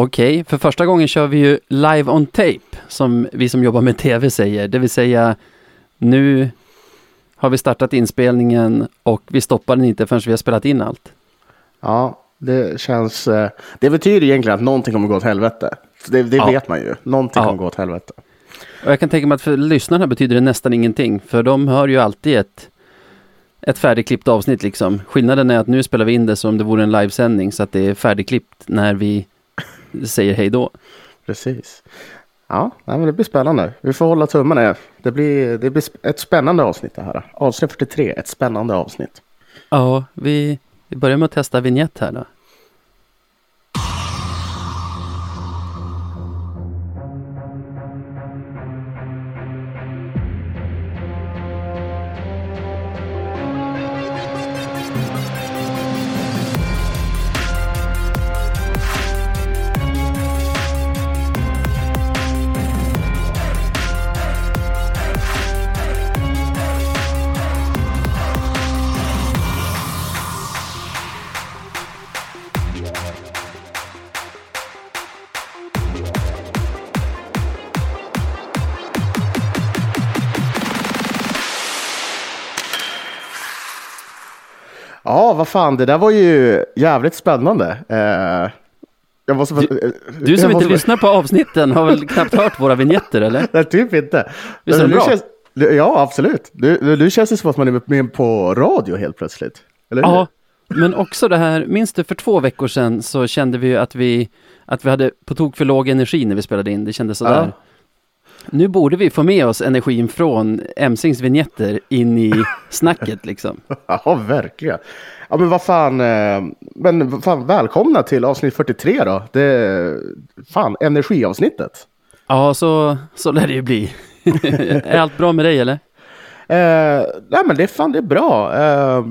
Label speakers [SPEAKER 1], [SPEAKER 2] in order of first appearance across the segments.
[SPEAKER 1] Okej, för första gången kör vi ju live on tape, som vi som jobbar med tv säger. Det vill säga, nu har vi startat inspelningen och vi stoppar den inte förrän vi har spelat in allt.
[SPEAKER 2] Ja, det känns... eh, Det betyder egentligen att någonting kommer gå åt helvete. Det, det
[SPEAKER 1] Ja.
[SPEAKER 2] vet man ju. Någonting
[SPEAKER 1] Ja.
[SPEAKER 2] kommer gå åt helvete.
[SPEAKER 1] Och jag kan tänka mig att för lyssnarna betyder det nästan ingenting, för de hör ju alltid ett, ett färdigklippt avsnitt liksom. Skillnaden är att nu spelar vi in det som om det vore en livesändning, så att det är färdigklippt när vi säger hej då.
[SPEAKER 2] Precis. Ja, men det blir spännande. Vi får hålla tummarna. Det blir, det blir ett spännande avsnitt det här. Avsnitt 43, ett spännande avsnitt.
[SPEAKER 1] Ja, vi, vi börjar med att testa vignett här då.
[SPEAKER 2] Fan, det där var ju jävligt spännande. Eh, jag måste...
[SPEAKER 1] Du-
[SPEAKER 2] eh,
[SPEAKER 1] Du som
[SPEAKER 2] jag
[SPEAKER 1] inte
[SPEAKER 2] måste-
[SPEAKER 1] lyssnar på avsnitten har väl knappt hört våra vignetter eller?
[SPEAKER 2] Nej, typ inte.
[SPEAKER 1] Visst är det bra?
[SPEAKER 2] Känns, ja, absolut. Nu, nu- känns det som att man är med på radio helt plötsligt. Eller?
[SPEAKER 1] Ja, men också det här, minns du för två veckor sedan så kände vi ju att vi, att vi hade på tok för låg energi när vi spelade in, det kändes sådär. Nu borde vi få med oss energin från Emsings vignetter in i snacket liksom.
[SPEAKER 2] Ja, verkligen. Ja, men vad fan, eh, men vad fan, välkomna till avsnitt 43 då. Det är fan energiavsnittet.
[SPEAKER 1] Ja, så, så lär det ju bli. är allt bra med dig eller?
[SPEAKER 2] Eh, nej, men det är fan det är bra. Eh,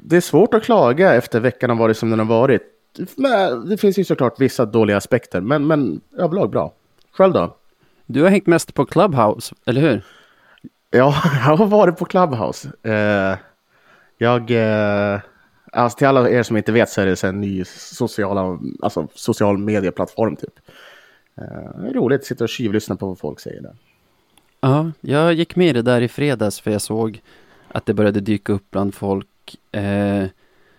[SPEAKER 2] det är svårt att klaga efter veckan har varit som den har varit. Men det finns ju såklart vissa dåliga aspekter, men, men överlag bra. Själv då?
[SPEAKER 1] Du har hängt mest på Clubhouse, eller hur?
[SPEAKER 2] Ja, jag har varit på Clubhouse. Eh, jag, eh, alltså till alla er som inte vet så är det så en ny sociala, alltså social medieplattform typ. Eh, det är roligt att sitta och tjuvlyssna på vad folk säger där.
[SPEAKER 1] Ja, jag gick med i det där i fredags för jag såg att det började dyka upp bland folk. Eh,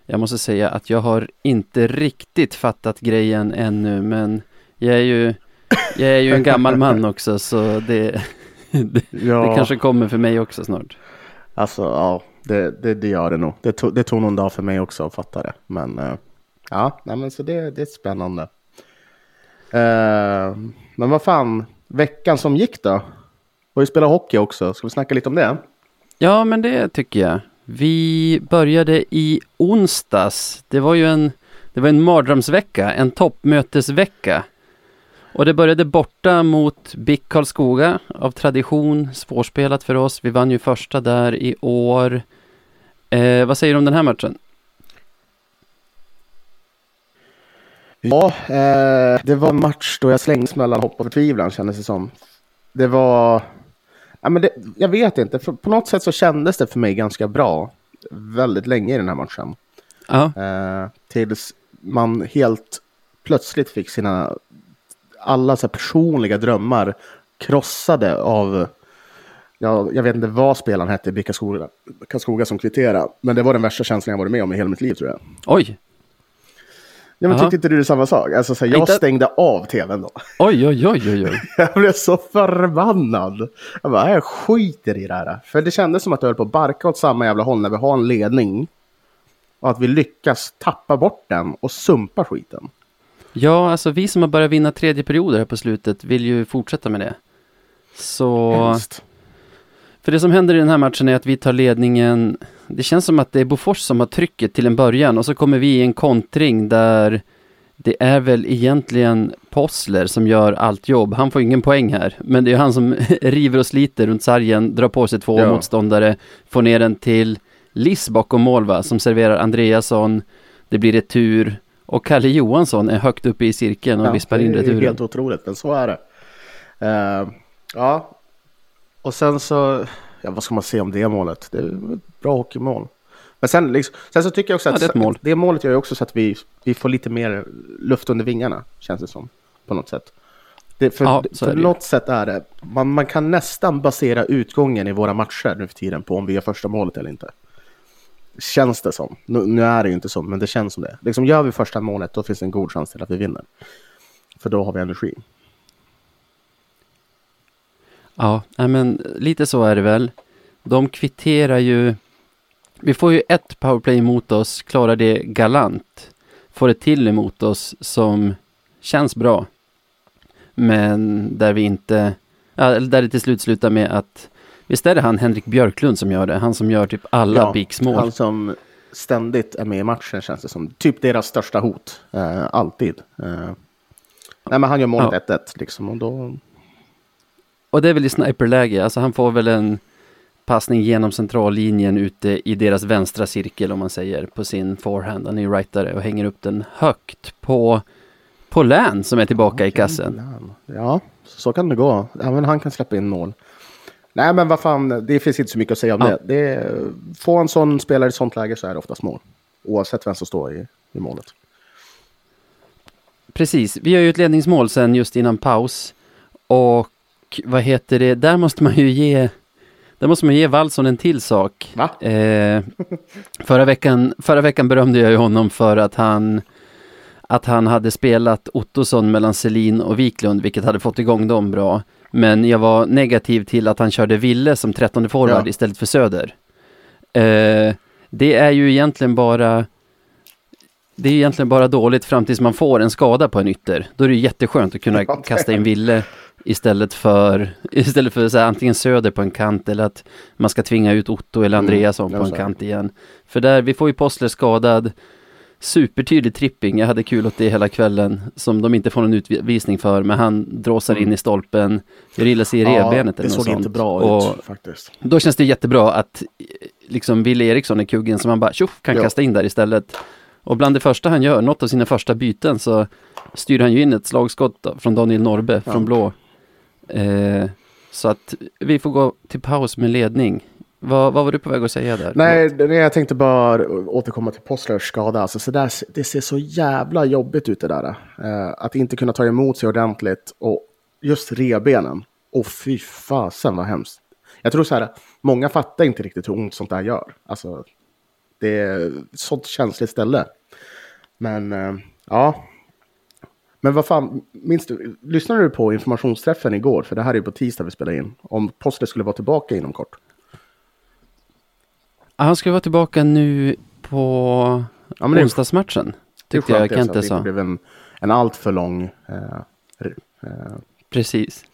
[SPEAKER 1] jag måste säga att jag har inte riktigt fattat grejen ännu, men jag är ju, jag är ju en gammal man också, så det, det,
[SPEAKER 2] Ja,
[SPEAKER 1] det kanske kommer för mig också snart.
[SPEAKER 2] alltså ja, det, det, det gör det nog. Det tog, det tog någon dag för mig också att fatta det. Men uh, ja, nej, men så det, det är spännande. Uh, men vad fan, veckan som gick då? Och vi spelar hockey också. Ska vi snacka lite om det?
[SPEAKER 1] Ja, men det tycker jag. Vi började i onsdags. Det var ju en, det var en mardrömsvecka, en toppmötesvecka. Och det började borta mot BIK Karlskoga av tradition, svårspelat för oss. Vi vann ju första där i år. Eh, vad säger du om den här matchen?
[SPEAKER 2] Ja, eh, det var en match då jag slängdes mellan hopp och förtvivlan kändes det som. Det var, ja, men det, jag vet inte, på något sätt så kändes det för mig ganska bra väldigt länge i den här matchen.
[SPEAKER 1] Ja,
[SPEAKER 2] Eh, tills man helt plötsligt fick sina, alla så personliga drömmar krossade av, ja, jag vet inte vad spelaren hette BIK Karlskoga, Karlskoga som kvitterade, men det var den värsta känslan jag varit med om i hela mitt liv tror jag.
[SPEAKER 1] oj,
[SPEAKER 2] Ja, men
[SPEAKER 1] Aha.
[SPEAKER 2] tyckte inte du det samma sak? Alltså, så här, jag
[SPEAKER 1] Inte-
[SPEAKER 2] stängde av tvn då.
[SPEAKER 1] oj, oj, oj, oj, oj.
[SPEAKER 2] Jag blev så förbannad. Jag bara, jag skiter i det här. För det kändes som att jag höll på att barka åt samma jävla håll när vi har en ledning. Och att vi lyckas tappa bort den och sumpa skiten.
[SPEAKER 1] Ja, alltså vi som har börjat vinna tredje perioder här på slutet vill ju fortsätta med det. Så...
[SPEAKER 2] Hemskt.
[SPEAKER 1] För det som händer i den här matchen är att vi tar ledningen. Det känns som att det är Bofors som har trycket till en början och så kommer vi i en kontring där det är väl egentligen Possler som gör allt jobb. Han får ingen poäng här, men det är han som river och sliter runt sargen, drar på sig två
[SPEAKER 2] Ja.
[SPEAKER 1] motståndare, får ner den till Liss bakom mål va, som serverar Andreasson. Det blir retur och Kalle Johansson är högt uppe i cirkeln och vispar in
[SPEAKER 2] det är
[SPEAKER 1] returen.
[SPEAKER 2] helt otroligt, men så är det. Eh, ja, och sen så, ja, vad ska man säga om det målet? Det är ett bra hockeymål. Men sen, liksom, sen så tycker jag också
[SPEAKER 1] Ja,
[SPEAKER 2] att
[SPEAKER 1] det är ett mål.
[SPEAKER 2] det målet gör ju också så att vi, vi får lite mer luft under vingarna, känns det som. På något sätt. Det, för
[SPEAKER 1] Ja,
[SPEAKER 2] för
[SPEAKER 1] det
[SPEAKER 2] något sätt är det, man, man kan nästan basera utgången i våra matcher nu för tiden på om vi gör första målet eller inte. Känns det som. Nu, nu är det ju inte så, men det känns som det. Liksom gör vi första målet, då finns det en god chans till att vi vinner. För då har vi energi.
[SPEAKER 1] Ja, men lite så är det väl. De kvitterar ju. Vi får ju ett powerplay emot oss, klarar det galant. Får ett till emot oss som känns bra. Men där vi inte, ja, där det till slut slutar med att Visst är det han Henrik Björklund som gör det? Han som gör typ alla
[SPEAKER 2] Ja,
[SPEAKER 1] mål.
[SPEAKER 2] Han som ständigt är med i matchen känns det som. Typ deras största hot. Eh, alltid. Eh, nej, men han gör målet 1-1 liksom. Och då,
[SPEAKER 1] Och det är väl i sniperläge, alltså han får väl en passning genom centrallinjen ute i deras vänstra cirkel om man säger på sin forehand. Han är ju rightare och hänger upp den högt på, på Län som är tillbaka i kassen.
[SPEAKER 2] Ja, så kan det gå. Även han kan släppa in mål. Nej, men vad fan, det finns inte så mycket att säga om
[SPEAKER 1] Ja.
[SPEAKER 2] det. det. är- Får en sån spelare i sånt läge så är det oftast mål. Oavsett vem som står i, i målet.
[SPEAKER 1] Precis, vi har ju ett ledningsmål sen just innan paus. Och vad heter det, där måste man ju ge där måste man ge Wallson en till sak. Eh, förra, veckan, förra veckan berömde jag ju honom för att han att han hade spelat Ottosson mellan Selin och Wiklund, vilket hade fått igång dem bra. Men jag var negativ till att han körde Ville som trettonde forward
[SPEAKER 2] Ja.
[SPEAKER 1] istället för Söder. Eh, det är ju egentligen bara det är egentligen bara dåligt fram tills man får en skada på en ytter. Då är det jätteskönt att kunna
[SPEAKER 2] Ja,
[SPEAKER 1] kasta in Ville istället för, istället för så här, antingen Söder på en kant eller att man ska tvinga ut Otto eller
[SPEAKER 2] Mm,
[SPEAKER 1] Andreasson
[SPEAKER 2] ja,
[SPEAKER 1] på en kant igen. För där, vi får ju Possler skadad, supertydlig tripping, jag hade kul åt det hela kvällen, som de inte får någon utvisning för, men han dråsar
[SPEAKER 2] Mm.
[SPEAKER 1] in i stolpen, gör illa sig i revbenet
[SPEAKER 2] det
[SPEAKER 1] eller något
[SPEAKER 2] såg
[SPEAKER 1] sånt.
[SPEAKER 2] inte bra
[SPEAKER 1] och
[SPEAKER 2] ut faktiskt.
[SPEAKER 1] då känns det jättebra att eh, liksom Wille Eriksson är kuggen som man bara tjoff kan
[SPEAKER 2] Ja.
[SPEAKER 1] kasta in där istället. Och bland det första han gör, något av sina första byten, så styr han ju in ett slagskott från Daniel Norbe
[SPEAKER 2] Ja.
[SPEAKER 1] från blå. Eh, så att vi får gå till paus med ledning. Vad, vad var du på väg att säga där?
[SPEAKER 2] Nej, det- jag tänkte bara återkomma till Postlers skada. Alltså, så där, det ser så jävla jobbigt ut det där. Eh, att inte kunna ta emot sig ordentligt och just rebenen. Och fy fasen vad hemskt. Jag tror så här, många fattar inte riktigt hur ont sånt där gör. Alltså, det är ett sånt känsligt ställe. Men eh, ja. Men vad fan, minns du, lyssnade du på informationsträffen igår? För det här är ju på tisdag vi spelar in. Om Postler skulle vara tillbaka inom kort.
[SPEAKER 1] Han ska vara tillbaka nu på
[SPEAKER 2] Ja, men det
[SPEAKER 1] onsdagsmatchen.
[SPEAKER 2] Det
[SPEAKER 1] Tyckte jag
[SPEAKER 2] det,
[SPEAKER 1] Kente
[SPEAKER 2] det
[SPEAKER 1] sa.
[SPEAKER 2] inte blev en, en allt för lång... Eh, eh,
[SPEAKER 1] Precis.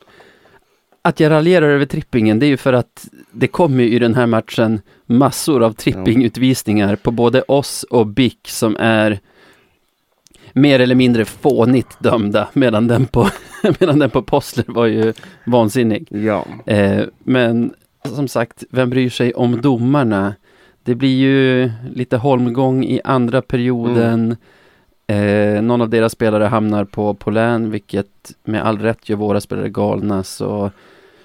[SPEAKER 1] Att jag raljerar över trippingen, det är ju för att det kommer i den här matchen massor av trippingutvisningar på både oss och BIK som är mer eller mindre fånigt dömda, medan den på, medan den på Possler var ju vansinnig.
[SPEAKER 2] ja.
[SPEAKER 1] Eh, men som sagt, vem bryr sig om domarna? Det blir ju lite holmgång i andra perioden. Eh, någon av deras spelare hamnar på Polän, vilket med all rätt gör våra spelare galna. Så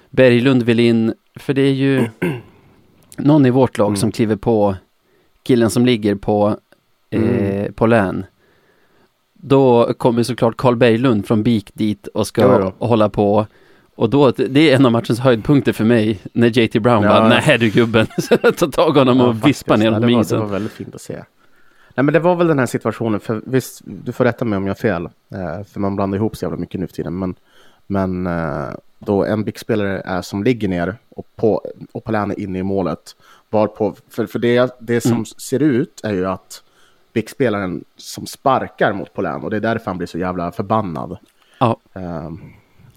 [SPEAKER 1] Berglund vill in, för det är ju någon i vårt lag
[SPEAKER 2] Mm.
[SPEAKER 1] som kliver på killen som ligger på eh,
[SPEAKER 2] Mm.
[SPEAKER 1] Polän. Då kommer såklart Carl Berglund från BIK dit och ska
[SPEAKER 2] Ja,
[SPEAKER 1] hålla på. Och då, det är en av matchens höjdpunkter för mig, när JT Brown
[SPEAKER 2] Ja,
[SPEAKER 1] bara, nej du gubben, ta tag i honom
[SPEAKER 2] Ja,
[SPEAKER 1] och vispa ner honom
[SPEAKER 2] det
[SPEAKER 1] i
[SPEAKER 2] var, det
[SPEAKER 1] isen.
[SPEAKER 2] var väldigt fint att se. Nej, men det var väl den här situationen, för visst, du får rätta mig om jag har fel, eh, för man blandar ihop så jävla mycket nu för tiden, men, men eh, då en BIK-spelare är som ligger ner och, på, och Polän är inne i målet, varpå, för, för det, det som
[SPEAKER 1] Mm.
[SPEAKER 2] ser ut är ju att BIK-spelaren som sparkar mot Polän, och det är därför han blir så jävla förbannad.
[SPEAKER 1] Ja.
[SPEAKER 2] Eh,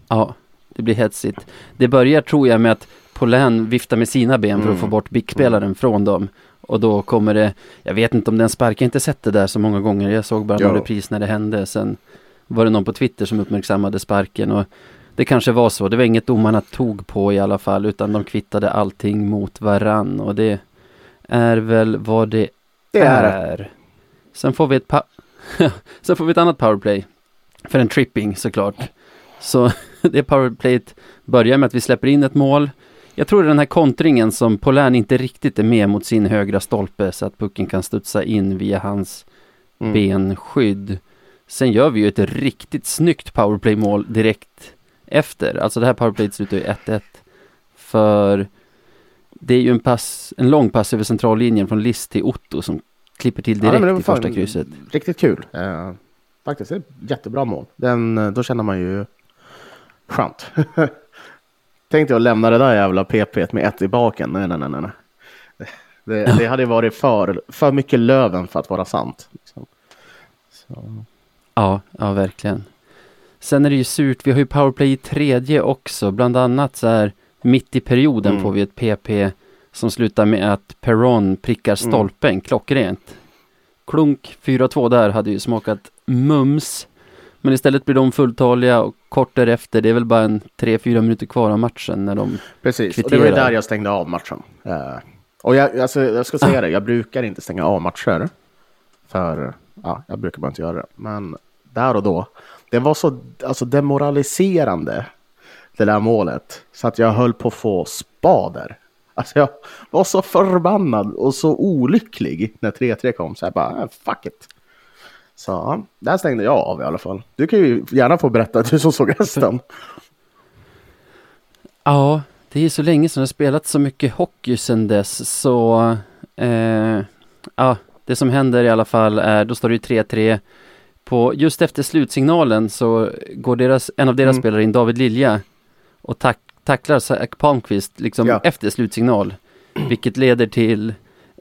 [SPEAKER 1] Ja, det blir hetsigt. Det börjar tror jag med att Polän viftar med sina ben för att
[SPEAKER 2] Mm.
[SPEAKER 1] få bort BIK-spelaren från dem. Och då kommer det, jag vet inte om den spark, jag har inte sett det där så många gånger. Jag såg bara någon
[SPEAKER 2] Ja.
[SPEAKER 1] repris när det hände. Sen var det någon på Twitter som uppmärksammade sparken. Och det kanske var så, det var inget domarna tog på i alla fall. Utan de kvittade allting mot varann. Och det är väl vad det,
[SPEAKER 2] det är det.
[SPEAKER 1] är. Sen får vi ett Sen får vi ett annat powerplay. För en tripping såklart. Så det powerplayet börjar med att vi släpper in ett mål. Jag tror det är den här kontringen som Polän inte riktigt är med mot sin högra stolpe så att pucken kan studsa in via hans
[SPEAKER 2] Mm.
[SPEAKER 1] benskydd. Sen gör vi ju ett riktigt snyggt powerplay-mål direkt efter. Alltså det här powerplayet slutar ju 1-1. För det är ju en, pass, en lång pass över centrallinjen från List till Otto som klipper till
[SPEAKER 2] Ja,
[SPEAKER 1] direkt
[SPEAKER 2] men det var
[SPEAKER 1] i första krysset.
[SPEAKER 2] Riktigt kul. Eh, faktiskt, ett jättebra mål. Den, eh, då känner man ju skönt. Tänkte jag lämna det där jävla PP med ett i baken. Nej, nej, nej, nej. Det, det hade varit för, för mycket löven för att vara sant. Liksom.
[SPEAKER 1] Ja, ja verkligen. Sen är det ju surt, vi har ju powerplay i tredje också, bland annat så här mitt i perioden
[SPEAKER 2] Mm.
[SPEAKER 1] får vi ett PP som slutar med att Perron prickar
[SPEAKER 2] Mm.
[SPEAKER 1] stolpen klockrent. Klunk 4-2 där hade ju smakat mums. Men istället blir de fulltaliga och kort därefter, det är väl bara en 3-4 minuter kvar av matchen när de
[SPEAKER 2] Precis, och det var
[SPEAKER 1] Kvitterar.
[SPEAKER 2] där jag stängde av matchen. Eh, och jag, alltså, jag ska säga det, jag brukar inte stänga av matcher. För ja, jag brukar bara inte göra det. Men där och då, det var så alltså, demoraliserande, det där målet. Så att jag höll på att få spader. Alltså jag var så förbannad och så olycklig när 3-3 kom. Så jag bara, "Ah, fuck it. Så där stängde jag av i alla fall. Du kan ju gärna få berätta, du som såg resten.
[SPEAKER 1] Ja, det är så länge sedan jag spelat så mycket hockey sedan dess så eh, ja, det som händer i alla fall är, då står det ju 3-3 på, just efter slutsignalen så går deras, en av deras
[SPEAKER 2] Mm.
[SPEAKER 1] spelare in, David Lilja och tack, tacklar Zach Palmqvist liksom
[SPEAKER 2] Ja.
[SPEAKER 1] efter slutsignal vilket leder till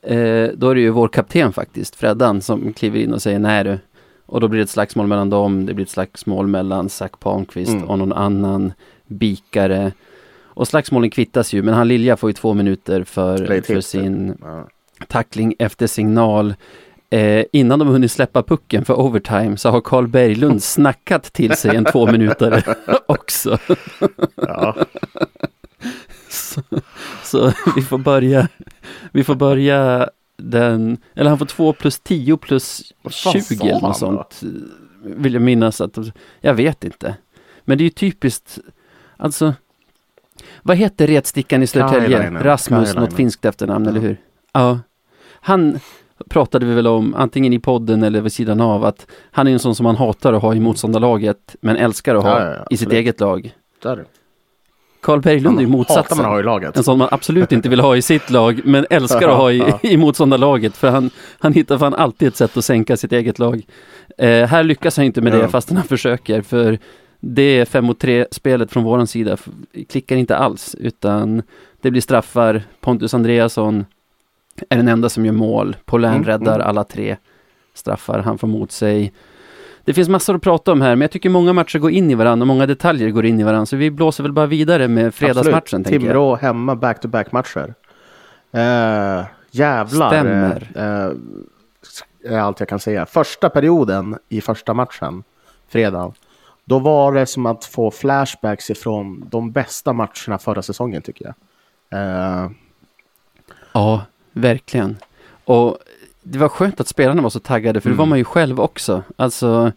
[SPEAKER 1] eh, då är det ju vår kapten faktiskt, Freddan, som kliver in och säger nej du och då blir det ett slagsmål mellan dem, det blir ett slagsmål mellan Zach Palmqvist
[SPEAKER 2] Mm.
[SPEAKER 1] och någon annan bikare och slagsmålen kvittas ju, men han Lilja får ju två minuter för, för sin
[SPEAKER 2] Ja.
[SPEAKER 1] tackling efter signal. Eh, innan de hunnit släppa pucken för overtime så har Carl Berglund snackat till sig en två minuter också.
[SPEAKER 2] Ja.
[SPEAKER 1] Så, så vi får börja, vi får börja den, eller han får två plus 10 plus
[SPEAKER 2] Vad fan
[SPEAKER 1] 20
[SPEAKER 2] sa
[SPEAKER 1] eller något sånt. Vill jag minnas att, jag vet inte. Men det är ju typiskt, alltså, vad heter retstickan i Södertälje? Rasmus, något
[SPEAKER 2] Kailainen.
[SPEAKER 1] finskt efternamn,
[SPEAKER 2] Ja.
[SPEAKER 1] eller hur? Ja. Han pratade vi väl om, antingen i podden eller vid sidan av, att han är en sån som man hatar att ha i motståndarlaget, men älskar att ha
[SPEAKER 2] Ja, ja,
[SPEAKER 1] i sitt eget lag.
[SPEAKER 2] Där.
[SPEAKER 1] Carl Berglund är ju motsatsen.
[SPEAKER 2] man att ha i laget.
[SPEAKER 1] En sån man absolut inte vill ha i sitt lag, men älskar att ha i, i motståndarlaget, för han, han hittar fan alltid ett sätt att sänka sitt eget lag. Eh, här lyckas han inte med det, fastän han försöker, för det 5 mot 3 spelet från våran sida klickar inte alls, utan det blir straffar. Pontus Andreasson är den enda som gör mål. Paulin
[SPEAKER 2] Mm,
[SPEAKER 1] räddar
[SPEAKER 2] mm.
[SPEAKER 1] alla tre straffar han får mot sig. Det finns massor att prata om här, men jag tycker många matcher går in i varandra och många detaljer går in i varandra, så vi blåser väl bara vidare med fredagsmatchen.
[SPEAKER 2] Timrå hemma back-to-back matcher. Eh, jävlar.
[SPEAKER 1] Stämmer.
[SPEAKER 2] Eh, är allt jag kan säga. Första perioden i första matchen, fredag, då var det som att få flashbacks ifrån de bästa matcherna förra säsongen tycker jag. Eh,
[SPEAKER 1] Ja, verkligen. Och det var skönt att spelarna var så taggade, för det
[SPEAKER 2] Mm.
[SPEAKER 1] var man ju själv också. Alltså,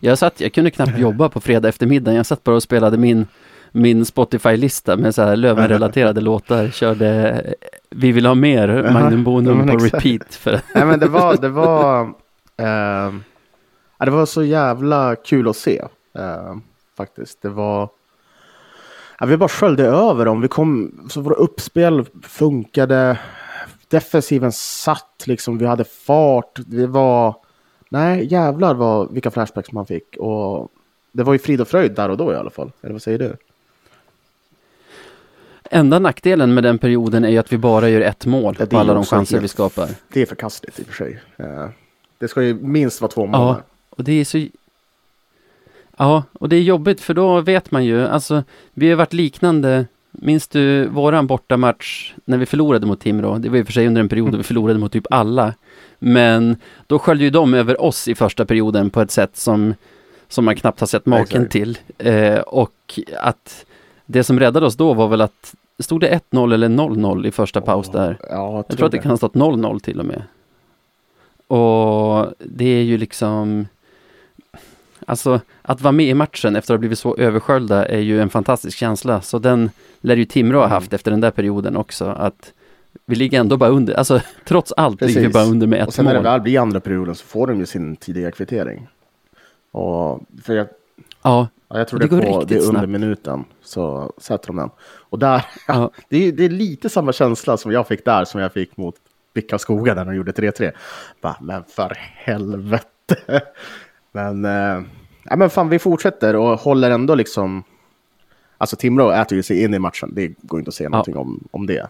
[SPEAKER 1] jag satt, jag kunde knappt jobba på fredag eftermiddag. Jag satt bara och spelade min, min Spotify-lista med så här Löven-relaterade låtar. Körde Vi vill ha mer, Magnum Bonum
[SPEAKER 2] ja,
[SPEAKER 1] på
[SPEAKER 2] exakt.
[SPEAKER 1] repeat. För,
[SPEAKER 2] Nej men det var, det var, ja, det var så jävla kul att se. Eh, faktiskt. Det var, ja, vi bara sköljde över dem. Vi kom, så våra uppspel funkade. Defensiven satt liksom, vi hade fart. Det var, nej jävlar vad, vilka flashbacks man fick. Och det var ju frid och fröjd där och då i alla fall. Eller vad säger du?
[SPEAKER 1] enda nackdelen med den perioden är ju att vi bara gör ett mål
[SPEAKER 2] Ja,
[SPEAKER 1] på alla de chanser vi skapar.
[SPEAKER 2] Det är förkastligt i och för sig. Eh, det ska ju minst vara två mål.
[SPEAKER 1] Ja, och det är så... Ja, och det är jobbigt för då vet man ju, alltså vi har varit liknande. Minns du våran bortamatch när vi förlorade mot Timrå? Det var i och för sig under en period då vi förlorade mot typ alla. Men då sköljde ju de över oss i första perioden på ett sätt som, som man knappt har sett maken till. Eh, och att det som räddade oss då var väl att Stod det 1-0 eller 0-0 i första paus där?
[SPEAKER 2] Ja,
[SPEAKER 1] Jag tror att det kan ha stått 0-0 till och med. Och det är ju liksom... alltså att vara med i matchen efter att ha blivit så översköljda är ju en fantastisk känsla. Så den lär ju Timrå ha
[SPEAKER 2] Mm.
[SPEAKER 1] haft efter den där perioden också. Att vi ligger ändå bara under, alltså trots allt ligger vi
[SPEAKER 2] Precis.
[SPEAKER 1] bara under med
[SPEAKER 2] Och
[SPEAKER 1] ett
[SPEAKER 2] sen när det
[SPEAKER 1] mål.
[SPEAKER 2] väl blir andra perioden så får de ju sin tidiga kvittering. Och för jag,
[SPEAKER 1] Ja,
[SPEAKER 2] ja, jag tror
[SPEAKER 1] Det
[SPEAKER 2] det,
[SPEAKER 1] går
[SPEAKER 2] på,
[SPEAKER 1] riktigt
[SPEAKER 2] det under
[SPEAKER 1] snabbt.
[SPEAKER 2] minuten så sätter de den. Och där,
[SPEAKER 1] Ja.
[SPEAKER 2] det, är, det är lite samma känsla som jag fick där som jag fick mot Bicka Skoga där de gjorde 3-3. Bara, men för helvete. Men, eh, ja, men fan, vi fortsätter och håller ändå liksom... Alltså Timrå äter ju sig in i matchen. Det går inte att säga någonting om, om det.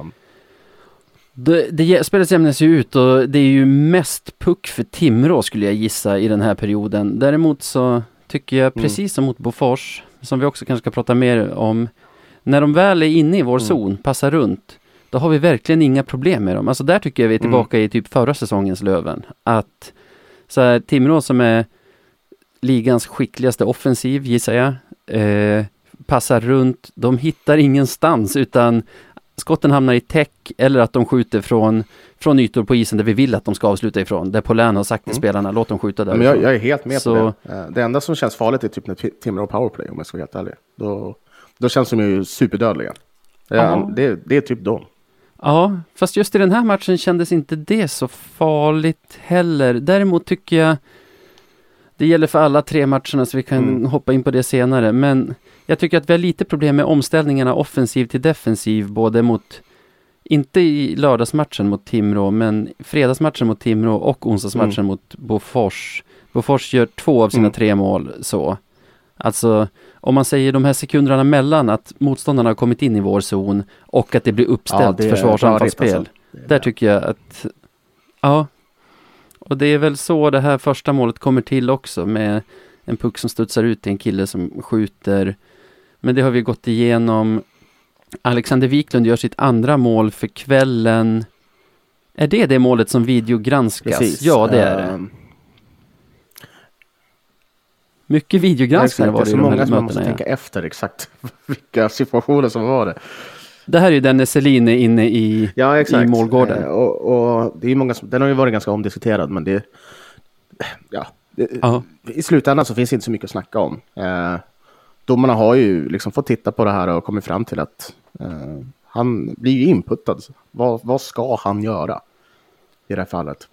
[SPEAKER 2] Um,
[SPEAKER 1] det, det spelet jämnas ju ut och det är ju mest puck för Timrå skulle jag gissa i den här perioden. Däremot så tycker jag
[SPEAKER 2] Mm.
[SPEAKER 1] precis som mot Bofors, som vi också kanske ska prata mer om, när de väl är inne i vår
[SPEAKER 2] Mm.
[SPEAKER 1] zon, passar runt, då har vi verkligen inga problem med dem. Alltså där tycker jag vi är
[SPEAKER 2] Mm.
[SPEAKER 1] tillbaka i typ förra säsongens Löven. Att så här, Timrå som är ligans skickligaste offensiv gissar jag, eh, passar runt, de hittar ingenstans utan skotten hamnar i täck eller att de skjuter från, från ytor på isen där vi vill att de ska avsluta ifrån. Där Polän har sagt till
[SPEAKER 2] Mm.
[SPEAKER 1] spelarna, låt dem skjuta där.
[SPEAKER 2] men jag, jag är helt med
[SPEAKER 1] Så-
[SPEAKER 2] på det. Eh, Det enda som känns farligt är typ när Ti- Timrå powerplay om jag ska vara helt ärlig. Då, då känns de ju superdödliga.
[SPEAKER 1] Ja.
[SPEAKER 2] Ja, det, det är typ de.
[SPEAKER 1] Ja, fast just i den här matchen kändes inte det så farligt heller. Däremot tycker jag det gäller för alla tre matcherna så vi kan
[SPEAKER 2] Mm.
[SPEAKER 1] hoppa in på det senare. Men jag tycker att vi har lite problem med omställningarna offensiv till defensiv både mot inte i lördagsmatchen mot Timrå, men fredagsmatchen mot Timrå och onsdagsmatchen mot Bofors. Bofors gör två av sina
[SPEAKER 2] Mm.
[SPEAKER 1] tre mål så. Alltså, om man säger de här sekunderna mellan att motståndarna har kommit in i vår zon och att det blir uppställt
[SPEAKER 2] är
[SPEAKER 1] försvarsanfallsspel.
[SPEAKER 2] alltså.
[SPEAKER 1] Där tycker jag att, ja. Och det är väl så det här första målet kommer till också med en puck som studsar ut till en kille som skjuter. Men det har vi gått igenom. Alexander Wiklund gör sitt andra mål för kvällen. Är det det målet som videogranskas?
[SPEAKER 2] Precis.
[SPEAKER 1] Ja, det är det. Mycket videogranskningar var
[SPEAKER 2] det
[SPEAKER 1] det
[SPEAKER 2] är
[SPEAKER 1] i
[SPEAKER 2] så
[SPEAKER 1] de här
[SPEAKER 2] många som man måste
[SPEAKER 1] mötena.
[SPEAKER 2] tänka
[SPEAKER 1] Ja.
[SPEAKER 2] efter exakt vilka situationer som var det.
[SPEAKER 1] Det här är ju den när Celine är inne i,
[SPEAKER 2] Ja,
[SPEAKER 1] i målgården.
[SPEAKER 2] Eh, och, och det är många som, den har ju varit ganska omdiskuterad, men det... Ja, det. I slutändan så finns det inte så mycket att snacka om. Eh, domarna har ju liksom fått titta på det här och kommit fram till att eh, han blir ju inputtad. Vad, vad ska han göra i det här fallet?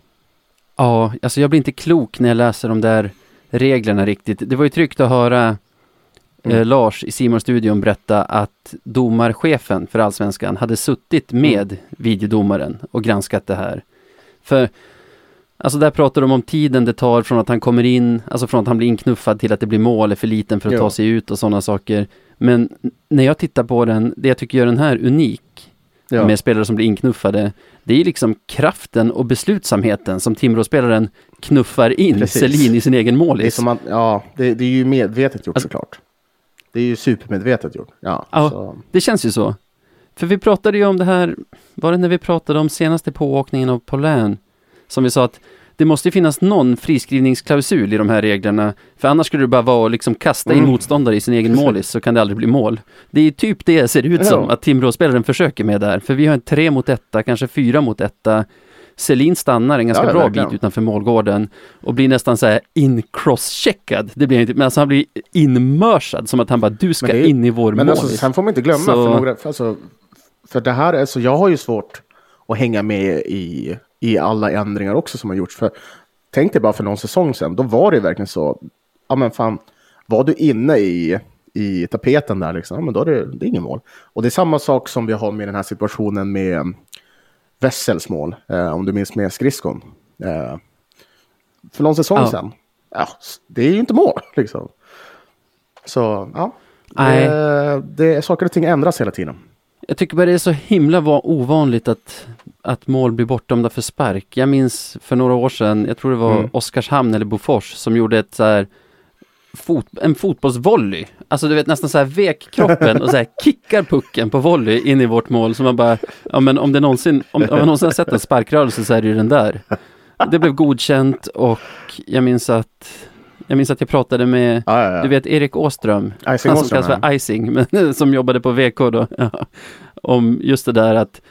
[SPEAKER 1] Ja, alltså jag blir inte klok när jag läser de där reglerna riktigt. Det var ju tryggt att höra eh,
[SPEAKER 2] Mm.
[SPEAKER 1] Lars i simon studion berätta att domarchefen för Allsvenskan hade suttit med videodomaren och granskat det här. För Alltså där pratar de om tiden det tar från att han kommer in, alltså från att han blir inknuffad till att det blir mål, är för liten för att
[SPEAKER 2] Ja.
[SPEAKER 1] ta sig ut och sådana saker. Men när jag tittar på den, det jag tycker gör den här unik,
[SPEAKER 2] Ja.
[SPEAKER 1] med spelare som blir inknuffade. Det är liksom kraften och beslutsamheten som Timrå-spelaren knuffar in
[SPEAKER 2] Precis.
[SPEAKER 1] Selin i sin egen
[SPEAKER 2] Det är,
[SPEAKER 1] målis.
[SPEAKER 2] man, ja, det, det är ju medvetet gjort
[SPEAKER 1] Alltså-
[SPEAKER 2] såklart. Det är ju supermedvetet gjort. Ja,
[SPEAKER 1] Ja. Det känns ju så. För vi pratade ju om det här, var det när vi pratade om senaste pååkningen av Paulin? Som vi sa att det måste ju finnas någon friskrivningsklausul i de här reglerna. För annars skulle det bara vara att liksom kasta in
[SPEAKER 2] Mm.
[SPEAKER 1] motståndare i sin egen målis så kan det aldrig bli mål. Det är typ det ser ut som att Timrå-spelaren försöker med där. För vi har en tre mot etta, kanske fyra mot etta. Selin stannar en ganska
[SPEAKER 2] Ja,
[SPEAKER 1] bra
[SPEAKER 2] verkligen.
[SPEAKER 1] bit utanför målgården och blir nästan så här in-cross-checkad. Det blir inte, men alltså han blir inmörsad som att han bara du ska
[SPEAKER 2] Men är-
[SPEAKER 1] in i vår
[SPEAKER 2] Men
[SPEAKER 1] målis.
[SPEAKER 2] alltså, sen får man inte glömma,
[SPEAKER 1] Så-
[SPEAKER 2] för, några, för, alltså, för det här är så, jag har ju svårt att hänga med i, i alla ändringar också som har gjorts. För, tänk dig bara för någon säsong sedan, då var det verkligen så, ja men fan, var du inne i, i tapeten där liksom, men då är det, det är ingen mål. Och det är samma sak som vi har med den här situationen med Wessels mål, eh, om du minns med skridskon. Eh, för någon säsong
[SPEAKER 1] Ja.
[SPEAKER 2] sedan, ja, det är ju inte mål liksom. Så, ja.
[SPEAKER 1] Nej.
[SPEAKER 2] Det, det, saker och ting ändras hela tiden.
[SPEAKER 1] Jag tycker bara det är så himla va- ovanligt att, att mål blir bortdömda för spark. Jag minns för några år sedan, jag tror det var
[SPEAKER 2] Mm.
[SPEAKER 1] Oskarshamn eller Bofors som gjorde ett så här fot, en fotbollsvolley. Alltså du vet nästan så här vek kroppen och så här kickar pucken på volley in i vårt mål. Så man bara, ja men om det någonsin, om, om man någonsin har sett en sparkrörelse så är det ju den där. Det blev godkänt och jag minns att jag minns att jag pratade med,
[SPEAKER 2] Ja, ja, ja.
[SPEAKER 1] du vet Erik Åström,
[SPEAKER 2] Icing
[SPEAKER 1] han som
[SPEAKER 2] Åström,
[SPEAKER 1] kallas för Icing, men som jobbade på VK då. Ja, om just det där att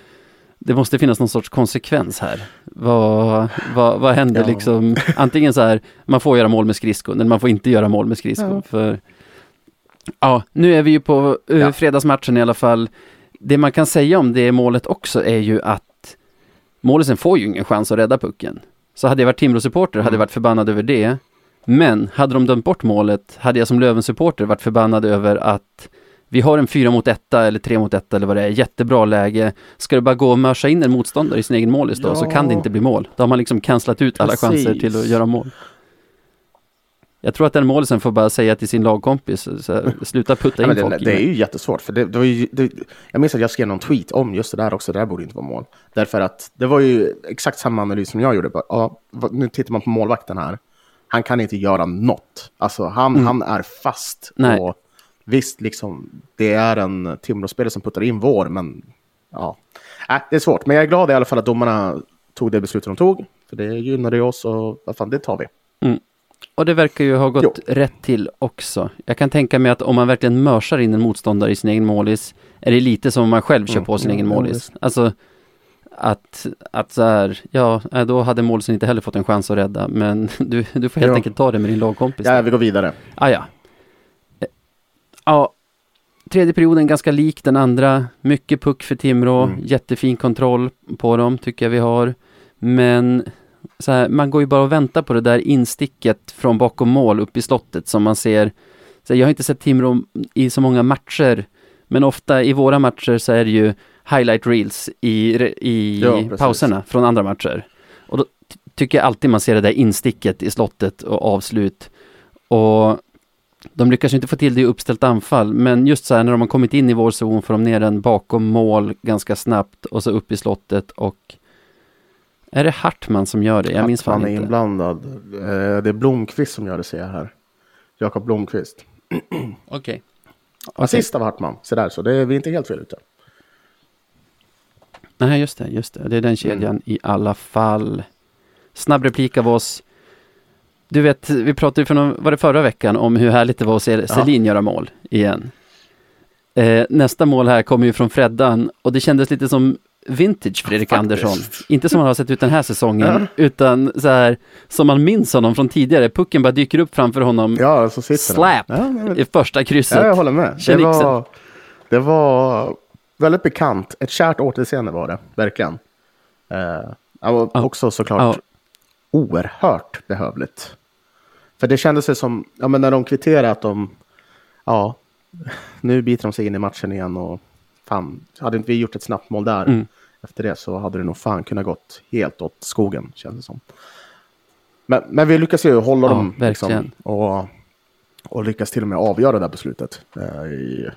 [SPEAKER 1] det måste finnas någon sorts konsekvens här. Vad, vad, vad händer
[SPEAKER 2] Ja.
[SPEAKER 1] liksom? Antingen så här, man får göra mål med skridskon eller man får inte göra mål med skridskon.
[SPEAKER 2] Ja.
[SPEAKER 1] För, ja, nu är vi ju på uh,
[SPEAKER 2] Ja.
[SPEAKER 1] fredagsmatchen i alla fall. Det man kan säga om det målet också är ju att målisen får ju ingen chans att rädda pucken. Så hade jag varit Timrå-supporter hade jag
[SPEAKER 2] Mm.
[SPEAKER 1] varit förbannad över det. Men hade de dömt bort målet hade jag som Löven-supporter varit förbannad över att vi har en fyra mot etta eller tre mot etta eller vad det är, jättebra läge. Ska det bara gå och mörsa in en motståndare i sin egen målis då, så
[SPEAKER 2] Ja.
[SPEAKER 1] kan det inte bli mål. Då har man liksom cancelat ut alla
[SPEAKER 2] Precis.
[SPEAKER 1] chanser till att göra mål. Jag tror att den målisen får bara säga till sin lagkompis, så här, sluta putta
[SPEAKER 2] Ja,
[SPEAKER 1] in
[SPEAKER 2] men
[SPEAKER 1] folk
[SPEAKER 2] det, det är ju jättesvårt. För det, det var ju, det, jag minns att jag skrev någon tweet om just det där också. Det där borde inte vara mål. Därför att det var ju exakt samma analys som jag gjorde. Bara, ja, nu tittar man på målvakten här. Han kan inte göra något. Alltså han,
[SPEAKER 1] Mm.
[SPEAKER 2] han är fast.
[SPEAKER 1] Nej.
[SPEAKER 2] Och visst, liksom, det är en Timrå-spelare som puttar in vår, men ja. Äh, det är svårt. Men jag är glad i alla fall att domarna tog det beslutet de tog. För det gynnade ju oss och vad fan, det tar vi.
[SPEAKER 1] Och det verkar ju ha gått
[SPEAKER 2] Jo.
[SPEAKER 1] rätt till också. Jag kan tänka mig att om man verkligen mörsar in en motståndare i sin egen målis, är det lite som om man själv kör
[SPEAKER 2] Mm,
[SPEAKER 1] på sin
[SPEAKER 2] ja,
[SPEAKER 1] egen målis. Alltså, att, att så här, ja, äh, då hade målisen inte heller fått en chans att rädda, men du, du får helt
[SPEAKER 2] Ja.
[SPEAKER 1] enkelt ta det med din lagkompis.
[SPEAKER 2] Ja, vi går vidare.
[SPEAKER 1] Ah, ja. Ja, tredje perioden ganska lik den andra. Mycket puck för Timrå,
[SPEAKER 2] Mm.
[SPEAKER 1] jättefin kontroll på dem tycker jag vi har. Men så här, man går ju bara och väntar på det där insticket från bakom mål upp i slottet som man ser. Så här, jag har inte sett Timrå i så många matcher, men ofta i våra matcher så är det ju highlight reels i, i
[SPEAKER 2] Ja,
[SPEAKER 1] pauserna från andra matcher. Och då ty- tycker jag alltid man ser det där insticket i slottet och avslut. Och de lyckas ju inte få till det i uppställt anfall, men just så här när de har kommit in i vår zon får de ner den bakom mål ganska snabbt och så upp i slottet och är det Hartman som gör det? Jag minns fan
[SPEAKER 2] Han är
[SPEAKER 1] inte.
[SPEAKER 2] inblandad. Eh, Det är Blomqvist som gör det, ser jag här. Jakob Blomqvist.
[SPEAKER 1] Okej.
[SPEAKER 2] Assist av Hartman. Så där, så det är vi är inte helt fel ute.
[SPEAKER 1] Nej, just det, just det. Det är den kedjan i alla fall. Snabb replik av oss. Du vet, vi pratade ju för någon, var det förra veckan om hur härligt det var att se Selin göra mål igen. Eh, nästa mål här kommer ju från Freddan och det kändes lite som vintage Fredrik
[SPEAKER 2] Faktiskt.
[SPEAKER 1] Andersson. Inte som han har sett ut den här säsongen,
[SPEAKER 2] Ja.
[SPEAKER 1] utan så här som man minns honom från tidigare. Pucken bara dyker upp framför honom
[SPEAKER 2] Ja, så sitter
[SPEAKER 1] Slap!
[SPEAKER 2] den. Ja, men-
[SPEAKER 1] i första krysset.
[SPEAKER 2] ja, jag håller med. Det var, det var väldigt bekant. Ett kärt återseende var det, verkligen. Eh, ja,
[SPEAKER 1] Ja.
[SPEAKER 2] Också såklart
[SPEAKER 1] Ja.
[SPEAKER 2] oerhört behövligt. För det kändes som, ja men när de kvitterade att de, ja, nu biter de sig in i matchen igen och fan, hade inte vi gjort ett snabbt mål där
[SPEAKER 1] Mm.
[SPEAKER 2] efter det så hade det nog fan kunnat gått helt åt skogen, känns det som. Men, men vi lyckas ju hålla
[SPEAKER 1] Ja,
[SPEAKER 2] dem liksom, och, och lyckas till och med avgöra det här beslutet. Eh, i,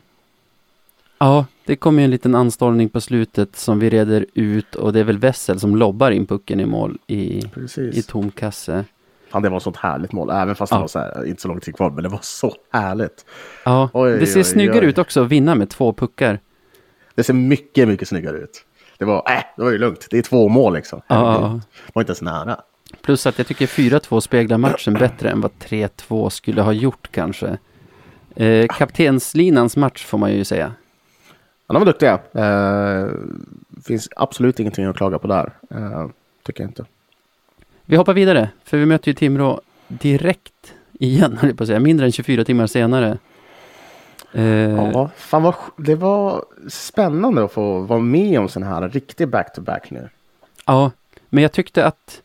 [SPEAKER 1] Ja, det kommer ju en liten anstormning på slutet som vi reder ut och det är väl Wessel som lobbar in pucken i mål i, i tom kasse.
[SPEAKER 2] Fan, det var ett sånt härligt mål, även fast
[SPEAKER 1] Ja.
[SPEAKER 2] det var så här, inte så lång tid kvar, men det var så härligt.
[SPEAKER 1] Ja,
[SPEAKER 2] Oj,
[SPEAKER 1] det ser
[SPEAKER 2] oj,
[SPEAKER 1] snyggare
[SPEAKER 2] oj.
[SPEAKER 1] ut också att vinna med två puckar.
[SPEAKER 2] Det ser mycket, mycket snyggare ut. Det var, äh, det var ju lugnt. Det är två mål liksom.
[SPEAKER 1] Ja,
[SPEAKER 2] Det var inte ens nära.
[SPEAKER 1] Plus att jag tycker 4-2 speglar matchen bättre än vad 3-2 skulle ha gjort kanske. Eh, kaptenslinans match får man ju säga.
[SPEAKER 2] Ja, de var duktiga. Eh, finns absolut ingenting att klaga på där. Eh, tycker jag inte.
[SPEAKER 1] Vi hoppar vidare, för vi möter ju Timrå direkt igen, höll på att säga, mindre än 24 timmar senare. Eh,
[SPEAKER 2] Ja, fan vad, det var spännande att få vara med om sån här riktig back-to-back nu.
[SPEAKER 1] Ja, men jag tyckte att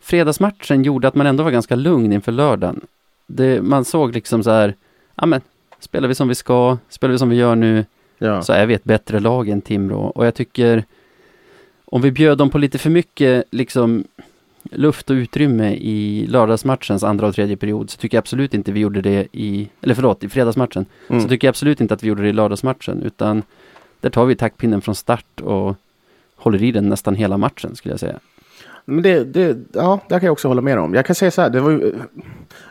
[SPEAKER 1] fredagsmatchen gjorde att man ändå var ganska lugn inför lördagen. Det, man såg liksom så här, ja men, spelar vi som vi ska, spelar vi som vi gör nu,
[SPEAKER 2] Ja.
[SPEAKER 1] så är vi ett bättre lag än Timrå. Och jag tycker, om vi bjöd dem på lite för mycket liksom luft och utrymme i lördagsmatchens andra och tredje period, så tycker jag absolut inte vi gjorde det i, eller förlåt, i fredagsmatchen,
[SPEAKER 2] Mm.
[SPEAKER 1] så tycker jag absolut inte att vi gjorde det i lördagsmatchen, utan där tar vi taktpinnen från start och håller i den nästan hela matchen skulle jag säga.
[SPEAKER 2] Men det, det, ja, det kan jag också hålla med om. Jag kan säga så här, det, var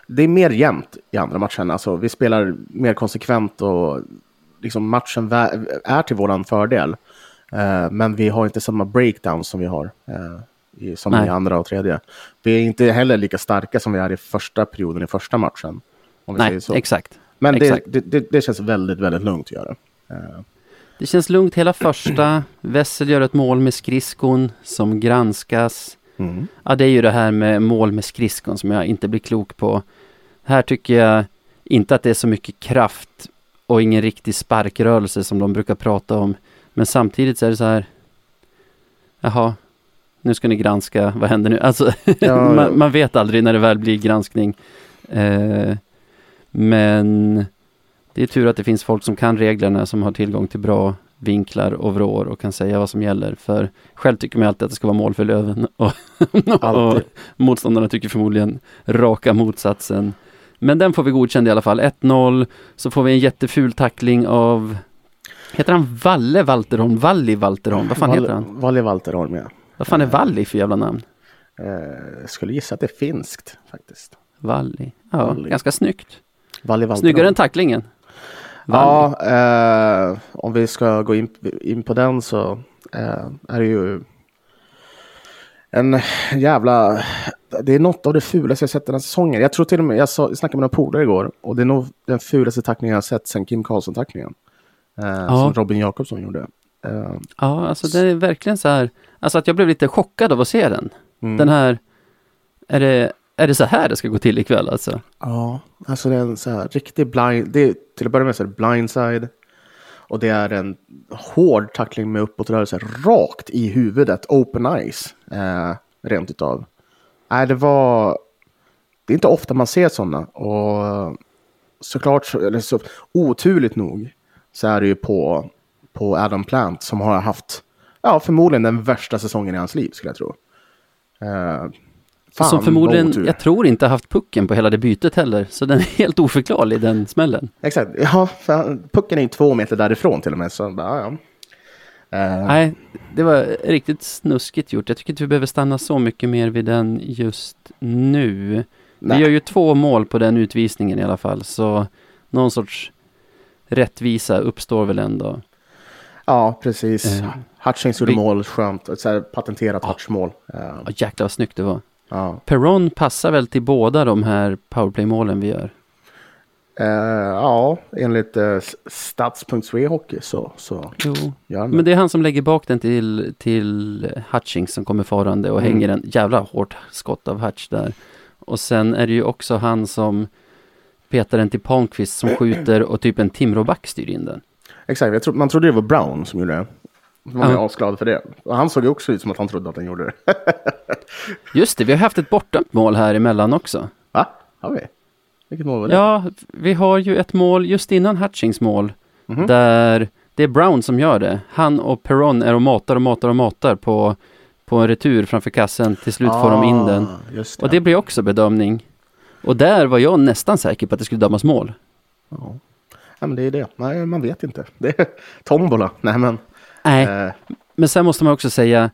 [SPEAKER 2] det är mer jämnt i andra matchen. Alltså, vi spelar mer konsekvent och liksom matchen är till våran fördel. Eh, men vi har inte samma breakdown som vi har eh, i, som
[SPEAKER 1] Nej.
[SPEAKER 2] i andra och tredje. Vi är inte heller lika starka som vi är i första perioden i första matchen. Om vi säger
[SPEAKER 1] Nej,
[SPEAKER 2] så.
[SPEAKER 1] exakt.
[SPEAKER 2] Men det,
[SPEAKER 1] exakt.
[SPEAKER 2] det, det, det känns väldigt, väldigt lugnt att göra. Eh,
[SPEAKER 1] Det känns lugnt hela första. Wessel gör ett mål med skridskon som granskas.
[SPEAKER 2] Mm.
[SPEAKER 1] Ja, det är ju det här med mål med skridskon som jag inte blir klok på. Här tycker jag inte att det är så mycket kraft och ingen riktig sparkrörelse som de brukar prata om. Men samtidigt så är det så här. Jaha, nu ska ni granska, vad händer nu? Alltså,
[SPEAKER 2] Ja,
[SPEAKER 1] man, man vet aldrig när det väl blir granskning. Eh, men det är tur att det finns folk som kan reglerna, som har tillgång till bra vinklar och vrår och kan säga vad som gäller. För själv tycker man alltid att det ska vara mål för Löven och, och motståndarna tycker förmodligen raka motsatsen. Men den får vi godkänd i alla fall. 1-0, så får vi en jätteful tackling av Heter han Valle Valterholm? Valli Valterholm? Vad fan
[SPEAKER 2] Val-
[SPEAKER 1] heter han?
[SPEAKER 2] Valli Valterholm, ja.
[SPEAKER 1] Vad fan är Valli för jävla namn?
[SPEAKER 2] Eh, jag skulle gissa att det är finskt faktiskt.
[SPEAKER 1] Valli. Ja,
[SPEAKER 2] Valli.
[SPEAKER 1] ganska snyggt.
[SPEAKER 2] Valli.
[SPEAKER 1] Snyggare än tacklingen. Valli.
[SPEAKER 2] Ja, eh, om vi ska gå in, in på den så eh, är det ju en jävla... Det är något av det fulaste jag sett den här säsongen. Jag tror till och med, jag, sa, jag snackade med några polare igår och det är nog den fulaste tacklingen jag sett sen Kim Karlsson-tacklingen. Eh, Som Robin Jakobsson gjorde. Eh,
[SPEAKER 1] Ja, alltså det är verkligen så här. Alltså att jag blev lite chockad av att se den.
[SPEAKER 2] mm.
[SPEAKER 1] Den här, är det, är det så här det ska gå till ikväll alltså?
[SPEAKER 2] Ja, alltså det är en så här riktig blind... Det är, till att börja med så är det blindside. Och det är en hård tackling med uppåtrörelse rakt i huvudet, open eyes. Eh, rent utav. Nej, det var... Det är inte ofta man ser sådana. Och såklart, så, eller så oturligt nog, så är det ju på, på Adam Plant som har haft, ja, förmodligen den värsta säsongen i hans liv, skulle jag tro. Eh, fan,
[SPEAKER 1] som förmodligen, jag tror inte haft pucken på hela det bytet heller. Så den är helt oförklarlig den smällen.
[SPEAKER 2] Exakt, ja, pucken är ju två meter därifrån till och med. Så bara, ja. Eh,
[SPEAKER 1] Nej, det var riktigt snuskigt gjort. Jag tycker inte vi behöver stanna så mycket mer vid den just nu.
[SPEAKER 2] nej.
[SPEAKER 1] Vi gör ju två mål på den utvisningen i alla fall. Så någon sorts rättvisa uppstår väl ändå.
[SPEAKER 2] Ja, precis.
[SPEAKER 1] Eh,
[SPEAKER 2] Hutchings gjorde
[SPEAKER 1] vi-
[SPEAKER 2] mål, skönt. Ett så patenterat
[SPEAKER 1] Ja.
[SPEAKER 2] touchmål. Eh,
[SPEAKER 1] Ja, jäklar vad snyggt det var.
[SPEAKER 2] ja.
[SPEAKER 1] Perron passar väl till båda de här powerplay-målen vi gör.
[SPEAKER 2] Eh, ja, enligt uh, stats.swe hockey så, så
[SPEAKER 1] Jo.
[SPEAKER 2] gör
[SPEAKER 1] Men det är han som lägger bak den till, till Hutchings som kommer farande och
[SPEAKER 2] Mm.
[SPEAKER 1] hänger en jävla hårt skott av Hutch där. Och sen är det ju också han som petar den till Palmqvist som skjuter och typ en Timråback styr in den.
[SPEAKER 2] Exakt, jag tro, man trodde det var Brown som gjorde det. Man är
[SPEAKER 1] Ja.
[SPEAKER 2] asglad för det. Och han såg ju också ut som att han trodde att han gjorde det.
[SPEAKER 1] Just det, vi har haft ett bortdömt mål här emellan också.
[SPEAKER 2] Va? Har vi? Vilket mål var det?
[SPEAKER 1] Ja, vi har ju ett mål just innan Hutchings mål
[SPEAKER 2] Mhm.
[SPEAKER 1] där det är Brown som gör det. Han och Perron är och matar och matar och matar på, på en retur framför kassen. Till slut får de in den.
[SPEAKER 2] Ah, Just det.
[SPEAKER 1] Och det blir också bedömning. Och där var jag nästan säker på att det skulle dömas mål.
[SPEAKER 2] Ja. Ja, men det är det. Nej, man vet inte. Det är tombola. Nej, men...
[SPEAKER 1] Nej,
[SPEAKER 2] Eh,
[SPEAKER 1] men sen måste man också säga,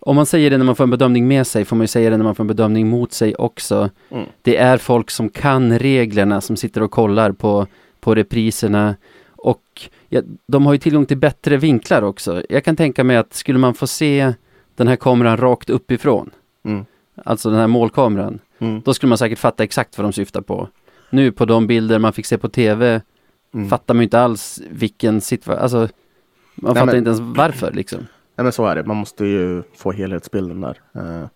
[SPEAKER 1] om man säger det när man får en bedömning med sig, får man ju säga det när man får en bedömning mot sig också.
[SPEAKER 2] Mm.
[SPEAKER 1] Det är folk som kan reglerna som sitter och kollar på, på repriserna. Och ja, de har ju tillgång till bättre vinklar också. Jag kan tänka mig att skulle man få se den här kameran rakt uppifrån,
[SPEAKER 2] mm,
[SPEAKER 1] alltså den här målkameran,
[SPEAKER 2] mm,
[SPEAKER 1] då skulle man säkert fatta exakt vad de syftar på. Nu på de bilder man fick se på tv
[SPEAKER 2] mm.
[SPEAKER 1] fattar man inte alls vilken situation, alltså man
[SPEAKER 2] Nej,
[SPEAKER 1] fattar
[SPEAKER 2] men-
[SPEAKER 1] inte ens varför liksom.
[SPEAKER 2] Nej, men så är det. Man måste ju få helhetsbilden där. Eh,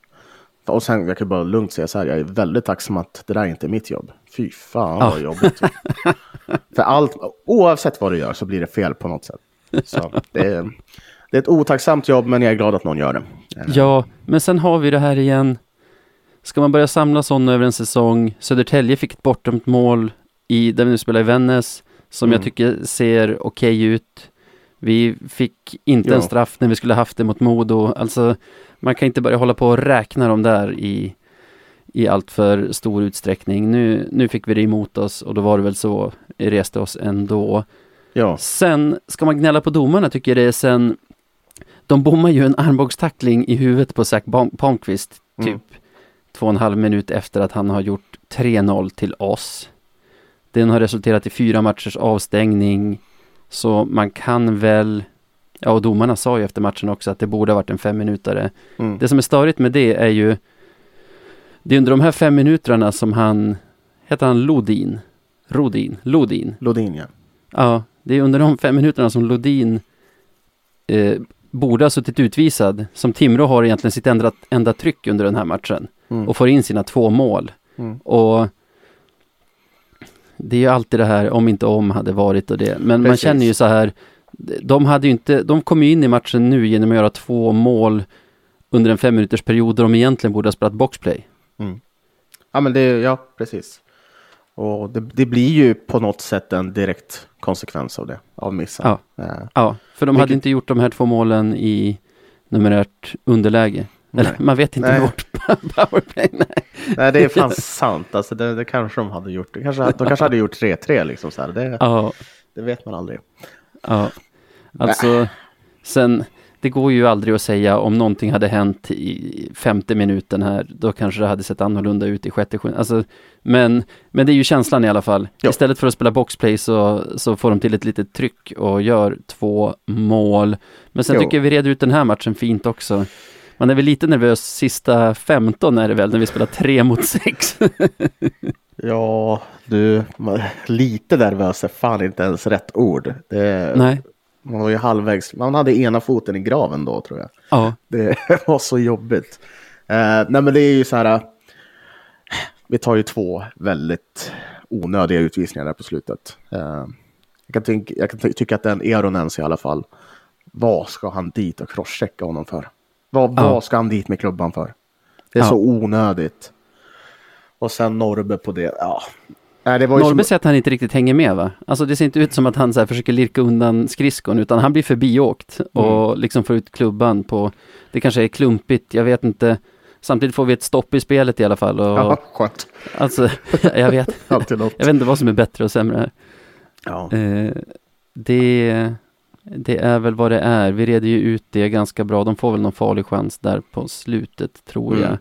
[SPEAKER 2] och sen, jag kan bara lugnt säga så här, jag är väldigt tacksam att det där inte är mitt jobb. Fy fan
[SPEAKER 1] Ja.
[SPEAKER 2] vad jobbigt. För allt, oavsett vad du gör så blir det fel på något sätt. Så det är, det är ett otacksamt jobb, men jag är glad att någon gör det. Eh,
[SPEAKER 1] Ja, men sen har vi det här igen. Ska man börja samla sådana över en säsong? Södertälje fick ett bortdömt mål i, där vi nu spelar i Vännäs, som jag
[SPEAKER 2] Mm.
[SPEAKER 1] tycker ser okej ut. Vi fick inte
[SPEAKER 2] Ja.
[SPEAKER 1] en straff när vi skulle haft det mot Modo. Alltså, man kan inte börja hålla på och räkna dem där i, i allt för stor utsträckning. Nu, nu fick vi det emot oss och då var det väl så, vi reste oss ändå.
[SPEAKER 2] Ja,
[SPEAKER 1] Sen ska man gnälla på domarna tycker jag det är sen De bommar ju en armbågstackling i huvudet på Zach Palm- Palmqvist typ
[SPEAKER 2] Mm.
[SPEAKER 1] två och en halv minut efter att han har gjort 3-0 till oss. Den har resulterat i fyra matchers avstängning. Så man kan väl Ja och domarna sa ju efter matchen också att det borde ha varit en fem minutare.
[SPEAKER 2] mm.
[SPEAKER 1] Det som är störigt med det är ju Det är under de här fem minuterna som han Heter han Lodin? Rodin? Lodin?
[SPEAKER 2] Lodin ja.
[SPEAKER 1] Ja, det är under de fem minuterna som Lodin eh, borde ha suttit utvisad. Som Timrå har egentligen sitt enda, enda tryck under den här matchen.
[SPEAKER 2] Mm.
[SPEAKER 1] Och får in sina två mål.
[SPEAKER 2] Mm.
[SPEAKER 1] Och det är ju alltid det här om inte om hade varit och det. Men man
[SPEAKER 2] Precis.
[SPEAKER 1] känner ju så här. De hade ju inte, de kom ju in i matchen nu genom att göra två mål under en fem minuters period där de egentligen borde ha spelat boxplay.
[SPEAKER 2] Ja, men det, ja, precis. Och det, det blir ju på något sätt en direkt konsekvens av det, av missen.
[SPEAKER 1] Ja.
[SPEAKER 2] Eh,
[SPEAKER 1] Ja, för de hade
[SPEAKER 2] Vilket-
[SPEAKER 1] inte gjort de här två målen i numerärt underläge. Eller man vet inte
[SPEAKER 2] Nej.
[SPEAKER 1] vårt powerplay. Nej.
[SPEAKER 2] Nej, det är fan sant. Alltså, det, det kanske de hade gjort. Det kanske, de kanske hade gjort 3-3 liksom. Så här. Det,
[SPEAKER 1] Ja,
[SPEAKER 2] det vet man aldrig.
[SPEAKER 1] ja. Alltså, sen, det går ju aldrig att säga om någonting hade hänt i femte minuten här, då kanske det hade sett annorlunda ut i sjätte, sjunde. Alltså, men, men det är ju känslan i alla fall.
[SPEAKER 2] Ja.
[SPEAKER 1] Istället för att spela boxplay så, så får de till ett litet tryck och gör två mål. Men sen
[SPEAKER 2] Jo.
[SPEAKER 1] tycker jag vi reder ut den här matchen fint också. Man är väl lite nervös sista 15 är det väl, när vi spelar tre mot sex.
[SPEAKER 2] Ja, du, man, lite nervös är fan inte ens rätt ord. Det,
[SPEAKER 1] Nej.
[SPEAKER 2] Man var ju halvvägs. Man hade ena foten i graven då tror jag.
[SPEAKER 1] Ja.
[SPEAKER 2] Det var så jobbigt. Eh, nej men det är ju så här. eh, Vi tar ju två väldigt onödiga utvisningar där på slutet. Eh, jag kan, tänka, jag kan ty- tycka att den Eronens i alla fall. Vad ska han dit och crosschecka honom för? Vad,
[SPEAKER 1] Ja.
[SPEAKER 2] vad ska han dit med klubban för? Det är
[SPEAKER 1] Ja.
[SPEAKER 2] så onödigt. Och sen Norbe på det. Ja. Nej, det var ju
[SPEAKER 1] Norrby
[SPEAKER 2] som...
[SPEAKER 1] säger att han inte riktigt hänger med va? Alltså det ser inte ut som att han så försöker lirka undan skridskon utan han blir förbiåkt och liksom får ut klubban på, det kanske är klumpigt, jag vet inte. Samtidigt får vi ett stopp i spelet i alla fall och
[SPEAKER 2] Ja, skönt.
[SPEAKER 1] alltså, jag vet, jag vet inte vad som är bättre och sämre.
[SPEAKER 2] Ja.
[SPEAKER 1] Eh, det, det är väl vad det är, vi reder ju ut det ganska bra, de får väl någon farlig chans där på slutet tror jag.
[SPEAKER 2] Mm.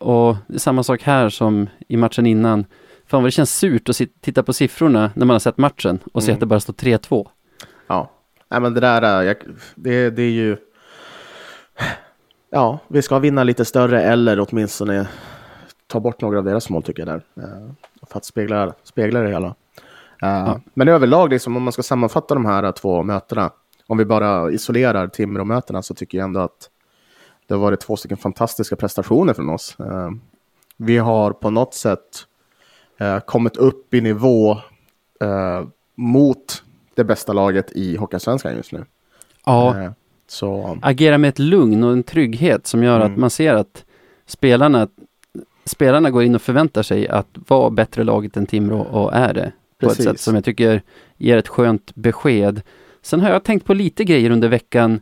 [SPEAKER 1] Och det är samma sak här som i matchen innan. Fan vad det känns surt att titta på siffrorna när man har sett matchen och se
[SPEAKER 2] Mm.
[SPEAKER 1] att det bara står 3-2.
[SPEAKER 2] Ja, Nej, men det där är, jag, det, det är ju... Ja, vi ska vinna lite större eller åtminstone ta bort några av deras mål tycker jag där. Eh, För att spegla, spegla det hela. Eh, Men överlag, liksom, om man ska sammanfatta de här två mötena, om vi bara isolerar Timrå-mötena så tycker jag ändå att det har varit två stycken fantastiska prestationer från oss. Eh, Vi har på något sätt eh, kommit upp i nivå eh, mot det bästa laget i Hockeyallsvenskan just nu.
[SPEAKER 1] Ja,
[SPEAKER 2] Eh, Så
[SPEAKER 1] agera med ett lugn och en trygghet som gör att
[SPEAKER 2] Mm.
[SPEAKER 1] man ser att spelarna, spelarna går in och förväntar sig att vara bättre laget än Timrå och är det. På
[SPEAKER 2] Precis.
[SPEAKER 1] ett sätt som jag tycker ger ett skönt besked. Sen har jag tänkt på lite grejer under veckan.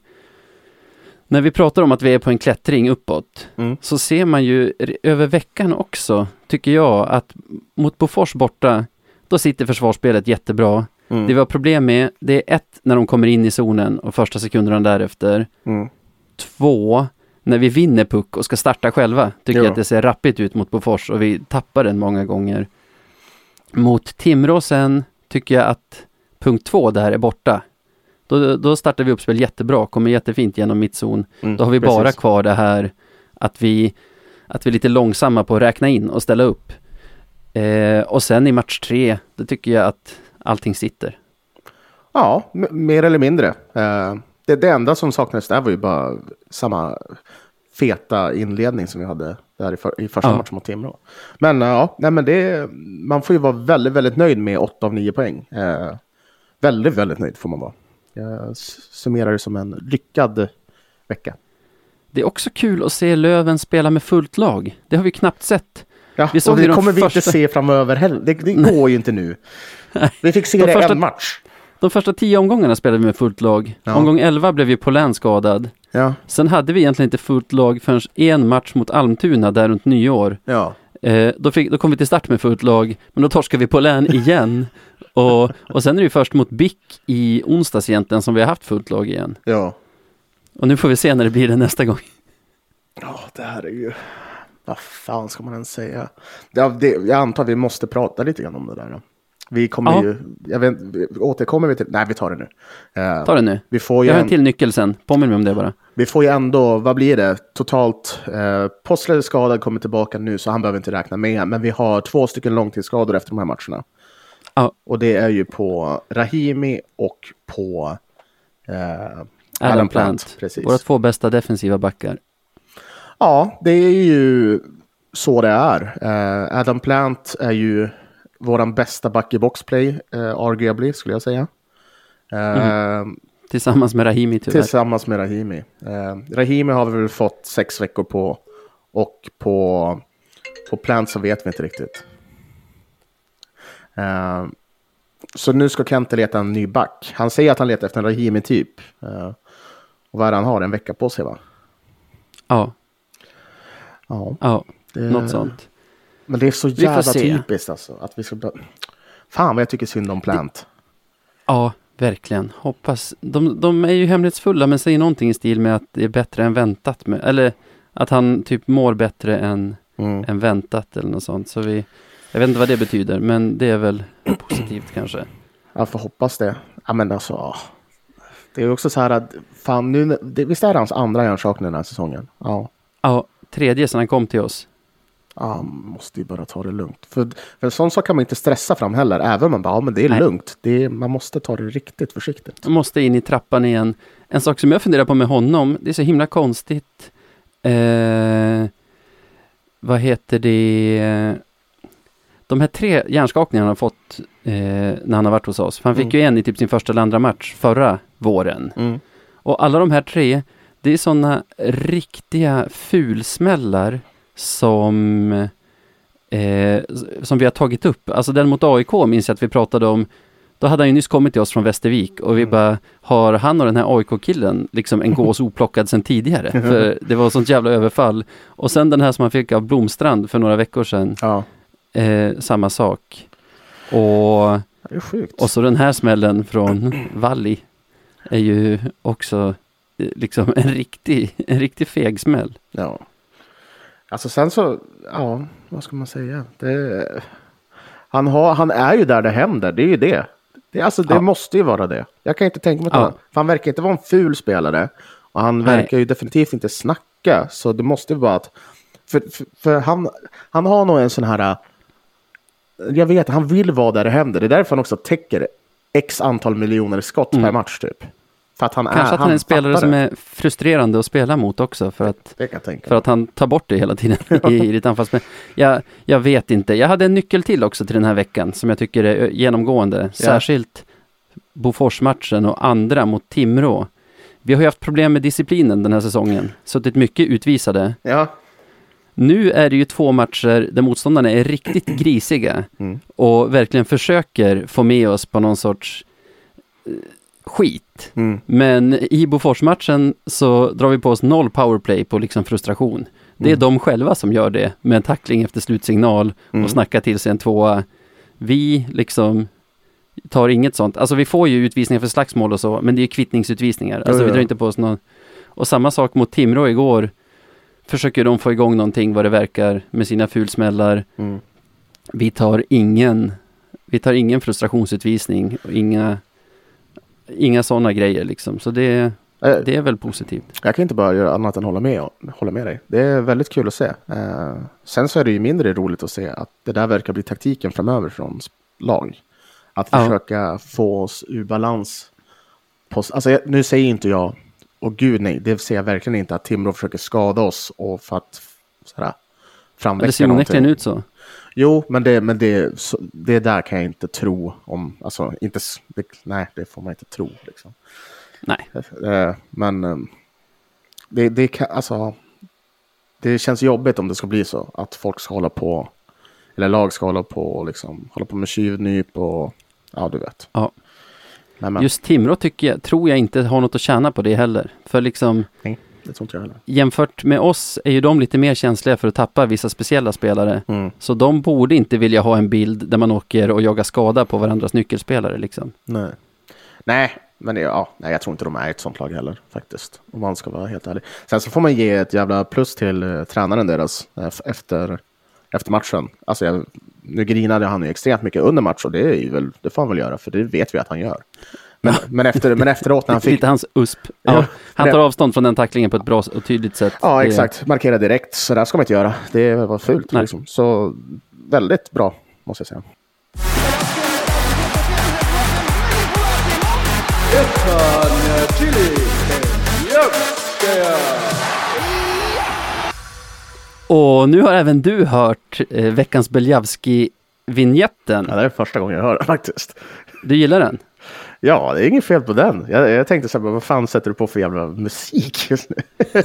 [SPEAKER 1] När vi pratar om att vi är på en klättring uppåt
[SPEAKER 2] Mm.
[SPEAKER 1] så ser man ju över veckan också, tycker jag, att mot Bofors borta, då sitter försvarsspelet jättebra.
[SPEAKER 2] Mm.
[SPEAKER 1] Det vi har problem med, det är ett, när de kommer in i zonen och första sekunderna därefter.
[SPEAKER 2] Mm.
[SPEAKER 1] Två, när vi vinner puck och ska starta själva, tycker
[SPEAKER 2] Ja.
[SPEAKER 1] jag att det ser rappigt ut mot Bofors och vi tappar den många gånger. Mot Timrå sen tycker jag att punkt två där är borta. Då, då startar vi uppspel jättebra, kommer jättefint genom mittzon.
[SPEAKER 2] Mm.
[SPEAKER 1] Då har vi
[SPEAKER 2] Precis.
[SPEAKER 1] bara kvar det här att vi, att vi är lite långsamma på att räkna in och ställa upp. Eh, och sen i match tre, då tycker jag att allting sitter.
[SPEAKER 2] Ja, mer eller mindre. Eh, det, det enda som saknades där var ju bara samma feta inledning som vi hade där i, för, i första
[SPEAKER 1] Ja.
[SPEAKER 2] matchen mot Timrå. Men eh, ja, nej, men det, man får ju vara väldigt, väldigt nöjd med 8 av 9 poäng. Eh, väldigt, väldigt nöjd får man vara. Jag summerar det som en lyckad vecka.
[SPEAKER 1] Det är också kul att se Löven spela med fullt lag. Det har vi knappt sett.
[SPEAKER 2] Ja,
[SPEAKER 1] Vi
[SPEAKER 2] och det
[SPEAKER 1] de
[SPEAKER 2] kommer vi inte
[SPEAKER 1] första-
[SPEAKER 2] se framöver heller. Det, det går ju inte nu. Vi fick se
[SPEAKER 1] De
[SPEAKER 2] det
[SPEAKER 1] första-
[SPEAKER 2] en match.
[SPEAKER 1] De första tio omgångarna spelade vi med fullt lag.
[SPEAKER 2] Ja.
[SPEAKER 1] Omgång 11 blev ju Polän skadad.
[SPEAKER 2] Ja,
[SPEAKER 1] Sen hade vi egentligen inte fullt lag förrän en match mot Almtuna där runt nyår.
[SPEAKER 2] ja.
[SPEAKER 1] Eh, då, fick, då kom vi till start med fullt lag, men då torskade vi på län igen. och, och sen är det ju först mot BIK i onsdags egentligen som vi har haft fullt lag igen.
[SPEAKER 2] ja.
[SPEAKER 1] Och nu får vi se när det blir det nästa gång.
[SPEAKER 2] Ja, det här är ju... Vad fan ska man ens säga? Ja, det, jag antar att vi måste prata lite grann om det där. Då. Vi kommer
[SPEAKER 1] Ja.
[SPEAKER 2] ju... Jag vet, återkommer vi till... Nej, vi tar det nu. Eh,
[SPEAKER 1] Ta det nu.
[SPEAKER 2] vi, får ju
[SPEAKER 1] Jag har en, till nyckel sen. Påminn mig om det bara.
[SPEAKER 2] Vi får ju ändå... Vad blir det? Totalt... Eh, Possler är skadad, kommer tillbaka nu, så han behöver inte räkna med. Men vi har två stycken långtidsskador efter de här matcherna.
[SPEAKER 1] Ja.
[SPEAKER 2] Och det är ju på Rahimi och på... Eh,
[SPEAKER 1] Adam,
[SPEAKER 2] Adam
[SPEAKER 1] Plant.
[SPEAKER 2] Plant, precis.
[SPEAKER 1] Våra två bästa defensiva backar.
[SPEAKER 2] Ja, det är ju så det är. Eh, Adam Plant är ju våran bästa back i boxplay, uh, arguably skulle jag säga. Uh,
[SPEAKER 1] Tillsammans med Rahimi tyvärr.
[SPEAKER 2] Tillsammans med Rahimi. Uh, Rahimi har vi väl fått sex veckor på och på, på Plant så vet vi inte riktigt. Uh, så nu ska Kente leta en ny back. Han säger att han letar efter en Rahimi-typ. Uh, och vad är det han har? En vecka på sig va?
[SPEAKER 1] Ja.
[SPEAKER 2] Ja.
[SPEAKER 1] Ja,
[SPEAKER 2] det,
[SPEAKER 1] något sånt.
[SPEAKER 2] Men det är så jävla typiskt alltså. Att vi ska... Fan vad jag tycker synd om Plant.
[SPEAKER 1] Ja, verkligen. Hoppas. De, de är ju hemlighetsfulla men säger någonting i stil med att det är bättre än väntat. Med, eller att han typ mår bättre än,
[SPEAKER 2] Mm.
[SPEAKER 1] än väntat eller något sånt. Så vi, jag vet inte vad det betyder men det är väl positivt kanske.
[SPEAKER 2] Jag får hoppas det. Ja men alltså. Det är också så här att, fan nu, det, visst är det hans andra hjärnskakning den här säsongen? Ja.
[SPEAKER 1] Ja, tredje sedan han kom till oss.
[SPEAKER 2] Ja, man måste ju bara ta det lugnt. För, för en sån sak kan man inte stressa fram heller. Även om man bara, ja men det är
[SPEAKER 1] Nej.
[SPEAKER 2] lugnt. Det är, man måste ta det riktigt försiktigt.
[SPEAKER 1] Jag måste in i trappan igen. En sak som jag funderar på med honom, det är så himla konstigt. Eh, vad heter det? De här tre hjärnskakningarna han har fått eh, när han har varit hos oss. Han fick
[SPEAKER 2] Mm.
[SPEAKER 1] ju en i typ sin första eller andra match förra våren.
[SPEAKER 2] Mm.
[SPEAKER 1] Och alla de här tre, det är sådana riktiga fulsmällar som, eh, som vi har tagit upp. Alltså den mot AIK minns jag att vi pratade om. Då hade han ju nyss kommit till oss från Västervik och vi
[SPEAKER 2] Mm.
[SPEAKER 1] bara, har han och den här AIK-killen liksom en gås oplockad sedan tidigare? För det var sånt jävla överfall. Och sen den här som han fick av Blomstrand för några veckor sedan,
[SPEAKER 2] Ja,
[SPEAKER 1] eh, samma sak. Och
[SPEAKER 2] det är sjukt.
[SPEAKER 1] och så den här smällen från Valli är ju också eh, liksom en riktig, en riktig feg smäll.
[SPEAKER 2] Ja. Alltså sen så, ja, vad ska man säga? Det, han, har, han är ju där det händer, det är ju det. det alltså det
[SPEAKER 1] Ja.
[SPEAKER 2] måste ju vara det. Jag kan inte tänka mig att
[SPEAKER 1] Ja.
[SPEAKER 2] han, för han verkar inte vara en ful spelare. Och han
[SPEAKER 1] Nej.
[SPEAKER 2] verkar ju definitivt inte snacka. Så det måste ju vara att, för, för, för han, han har nog en sån här, jag vet, han vill vara där det händer. Det är därför han också täcker x antal miljoner skott per match typ. För att han.
[SPEAKER 1] Kanske
[SPEAKER 2] är,
[SPEAKER 1] att han är en spelare som är frustrerande att spela mot också för att, för att han tar bort det hela tiden i ditt anfallsspel. Jag, jag vet inte. Jag hade en nyckel till också till den här veckan som jag tycker är genomgående. Särskilt Boforsmatchen och andra mot Timrå. Vi har ju haft problem med disciplinen den här säsongen. Suttit mycket utvisade.
[SPEAKER 2] Ja.
[SPEAKER 1] Nu är det ju två matcher där motståndarna är riktigt grisiga
[SPEAKER 2] Mm.
[SPEAKER 1] och verkligen försöker få med oss på någon sorts eh, skit.
[SPEAKER 2] Mm.
[SPEAKER 1] Men i Boforsmatchen så drar vi på oss noll powerplay på liksom frustration. Det är
[SPEAKER 2] Mm.
[SPEAKER 1] de själva som gör det med en tackling efter slutsignal
[SPEAKER 2] Mm.
[SPEAKER 1] och snackar till sig en tvåa. Vi liksom tar inget sånt. Alltså vi får ju utvisningar för slagsmål och så, men det är ju kvittningsutvisningar. Alltså
[SPEAKER 2] Jo,
[SPEAKER 1] vi
[SPEAKER 2] jo.
[SPEAKER 1] drar inte på oss någon. Och samma sak mot Timrå igår. Försöker de få igång någonting vad det verkar med sina fulsmällar.
[SPEAKER 2] Mm.
[SPEAKER 1] Vi tar ingen, vi tar ingen frustrationsutvisning och inga, inga sådana grejer liksom. Så det,
[SPEAKER 2] Eh,
[SPEAKER 1] det är väl positivt.
[SPEAKER 2] Jag kan inte bara göra annat än hålla med, hålla med dig. Det är väldigt kul att se. Eh, sen så är det ju mindre roligt att se att det där verkar bli taktiken framöver från lag. Att
[SPEAKER 1] Ja.
[SPEAKER 2] försöka få oss ur balans. På, alltså, jag- nu säger inte jag, och gud nej, det ser jag verkligen inte att Timrå försöker skada oss och för att sådär, framväcka
[SPEAKER 1] Det ser onekligen
[SPEAKER 2] någonting.
[SPEAKER 1] ut så.
[SPEAKER 2] Jo, men det, men det, så, det där kan jag inte tro om. Alltså, inte, det, nej, det får man inte tro. Liksom.
[SPEAKER 1] Nej,
[SPEAKER 2] Eh, Men eh, det, det, kan, alltså, det känns jobbigt om det ska bli så. Att folk ska hålla på, eller lag ska hålla på, liksom, hålla på med tjuvnyp och ja, du vet.
[SPEAKER 1] Ja.
[SPEAKER 2] Men, men,
[SPEAKER 1] just Timrå tycker jag, tror jag inte har något att tjäna på det heller. För liksom
[SPEAKER 2] nej, det tror inte jag heller.
[SPEAKER 1] jämfört med oss är ju de lite mer känsliga för att tappa vissa speciella spelare.
[SPEAKER 2] Mm.
[SPEAKER 1] Så de borde inte vilja ha en bild där man åker och jagar skada på varandras nyckelspelare liksom.
[SPEAKER 2] Nej. Nej, men ja, nej, jag tror inte de är ett sånt lag heller faktiskt. Om man ska vara helt ärlig. Sen så får man ge ett jävla plus till eh, tränaren deras f- efter, efter matchen. Alltså, jag, nu grinade han ju extremt mycket under match och det, är ju väl, det får han väl göra för det vet vi att han gör. Men, men, efter, men efteråt när han fick...
[SPEAKER 1] Lite hans USP. Ja, han tar avstånd från den tacklingen på ett bra och tydligt sätt.
[SPEAKER 2] Ja, exakt. Markera direkt. Så där ska man inte göra. Det var fult. Liksom. Så väldigt bra, måste jag säga.
[SPEAKER 1] Och nu har även du hört eh, veckans Beljavski-vinjetten.
[SPEAKER 2] Ja, det är första gången jag hör det faktiskt.
[SPEAKER 1] Du gillar den?
[SPEAKER 2] Ja, det är inget fel på den. Jag, jag tänkte så här, vad fan sätter du på för jävla musik just nu?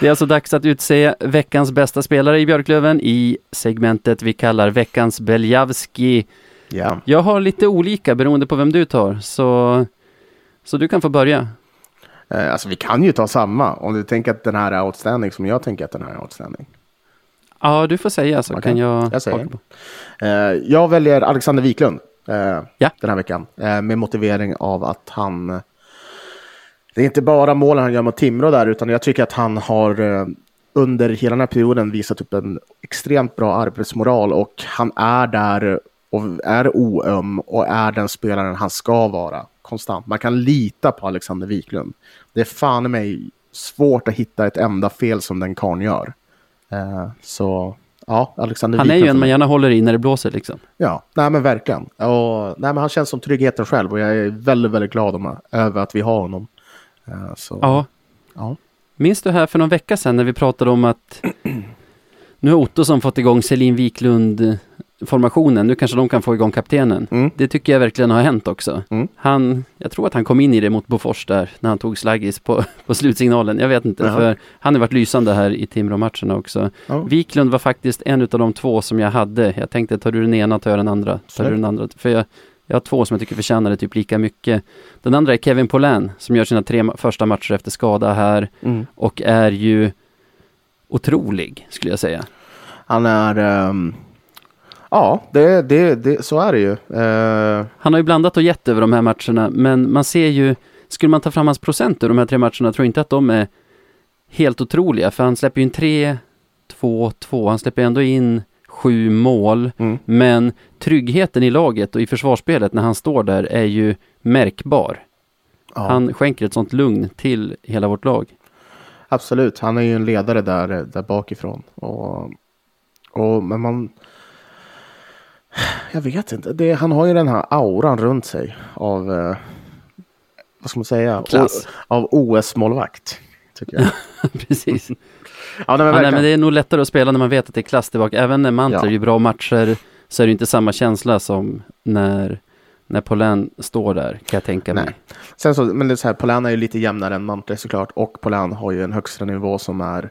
[SPEAKER 1] Det är alltså dags att utse veckans bästa spelare i Björklöven i segmentet vi kallar veckans Beljavski.
[SPEAKER 2] ja.
[SPEAKER 1] Jag har lite olika beroende på vem du tar, så, så du kan få börja.
[SPEAKER 2] Eh, Alltså vi kan ju ta samma. Om du tänker att den här är outstanding som jag tänker att den här är outstanding.
[SPEAKER 1] Ja, du får säga så
[SPEAKER 2] Okej,
[SPEAKER 1] kan jag...
[SPEAKER 2] jag säger. Eh, Jag väljer Alexander Wiklund
[SPEAKER 1] Ja.
[SPEAKER 2] den här veckan. eh, Med motivering av att han... eh, Det är inte bara målen han gör mot Timrå där, utan jag tycker att han har eh, under hela den här perioden visat upp en extremt bra arbetsmoral och han är där och är oöm och är den spelaren han ska vara konstant. Man kan lita på Alexander Wiklund. Det är fan i mig svårt att hitta ett enda fel som den karln gör. Eh, Så ja, Alexander
[SPEAKER 1] Han är ju en man gärna håller i när det blåser liksom.
[SPEAKER 2] Ja, nej men verkligen. Och, nej, men han känns som tryggheten själv och jag är väldigt, väldigt glad om, över att vi har honom. Eh, Så,
[SPEAKER 1] Ja.
[SPEAKER 2] ja.
[SPEAKER 1] Minns du här för någon vecka sedan när vi pratade om att nu har Ottosson fått igång Selin Wiklund formationen, nu kanske de kan få igång kaptenen.
[SPEAKER 2] Mm.
[SPEAKER 1] Det tycker jag verkligen har hänt också.
[SPEAKER 2] Mm.
[SPEAKER 1] Han, jag tror att han kom in i det mot Bofors där, när han tog slaggis på, på slutsignalen. Jag vet inte,
[SPEAKER 2] Jaha.
[SPEAKER 1] för han har varit lysande här i Timrå-matcherna också.
[SPEAKER 2] Ja.
[SPEAKER 1] Wiklund var faktiskt en av de två som jag hade. Jag tänkte, tar du den ena, tar jag den andra. Tar du den andra. För jag, jag har två som jag tycker förtjänar det typ lika mycket. Den andra är Kevin Polän, som gör sina tre första matcher efter skada här
[SPEAKER 2] Mm.
[SPEAKER 1] och är ju otrolig, skulle jag säga.
[SPEAKER 2] Han är... ehm, ja, det, det, det, så är det ju. Eh,
[SPEAKER 1] Han har ju blandat och gett över de här matcherna, men man ser ju, skulle man ta fram hans procent ur de här tre matcherna, tror jag inte att de är helt otroliga, för han släpper ju in 3, 2, 2, han släpper ändå in sju mål,
[SPEAKER 2] mm.
[SPEAKER 1] men tryggheten i laget och i försvarsspelet när han står där är ju märkbar.
[SPEAKER 2] ja,
[SPEAKER 1] Han skänker ett sånt lugn till hela vårt lag.
[SPEAKER 2] Absolut, han är ju en ledare där, där bakifrån. Och, och, men man... Jag vet inte, det, han har ju den här auran runt sig av... Eh, vad ska man säga? O, av OS-målvakt. Tycker jag.
[SPEAKER 1] Precis.
[SPEAKER 2] ja, nej, men
[SPEAKER 1] Ja, nej, men det är nog lättare att spela när man vet att det är klass tillbaka. Även när Mantler
[SPEAKER 2] Ja.
[SPEAKER 1] gör bra matcher så är det inte samma känsla som när, när Polän står där, kan jag tänka mig.
[SPEAKER 2] Nej. Sen så, men det är så här, Polan är ju lite jämnare än Mantre såklart. Och Polan har ju en högsta nivå som är...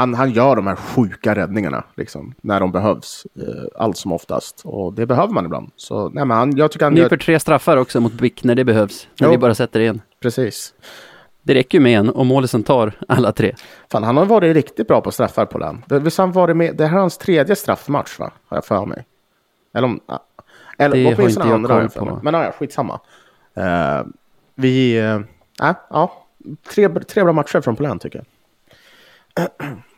[SPEAKER 2] Han, han gör de här sjuka räddningarna liksom, när de behövs. Eh, allt som oftast. Och det behöver man ibland. Så nej, men han, jag tycker han
[SPEAKER 1] Nyper
[SPEAKER 2] gör...
[SPEAKER 1] tre straffar också mot BIK när det behövs. När
[SPEAKER 2] Jo.
[SPEAKER 1] vi bara sätter en.
[SPEAKER 2] Precis.
[SPEAKER 1] Det räcker ju med en och målisen tar alla tre.
[SPEAKER 2] Fan, han har varit riktigt bra på straffar Polan. Det, visst har han varit med, det här är hans tredje straffmatch va? Har jag för mig. Eller om... ja. Eller
[SPEAKER 1] Det har
[SPEAKER 2] åtminstone
[SPEAKER 1] jag
[SPEAKER 2] andra har jag
[SPEAKER 1] på.
[SPEAKER 2] Men ja, skitsamma. Uh, vi... Uh, ja, tre, tre bra matcher från Polan tycker jag.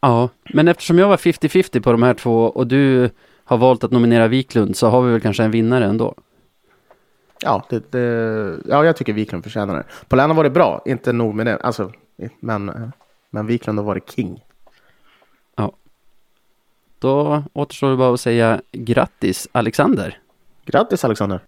[SPEAKER 1] Ja, men eftersom jag var 50-50 på de här två och du har valt att nominera Wiklund så har vi väl kanske en vinnare ändå.
[SPEAKER 2] Ja, det, det, ja, jag tycker Wiklund förtjänar det. Polan har varit bra, inte nog med det. Alltså, men, men Wiklund har varit king.
[SPEAKER 1] Då återstår det bara att säga grattis Alexander.
[SPEAKER 2] Grattis Alexander!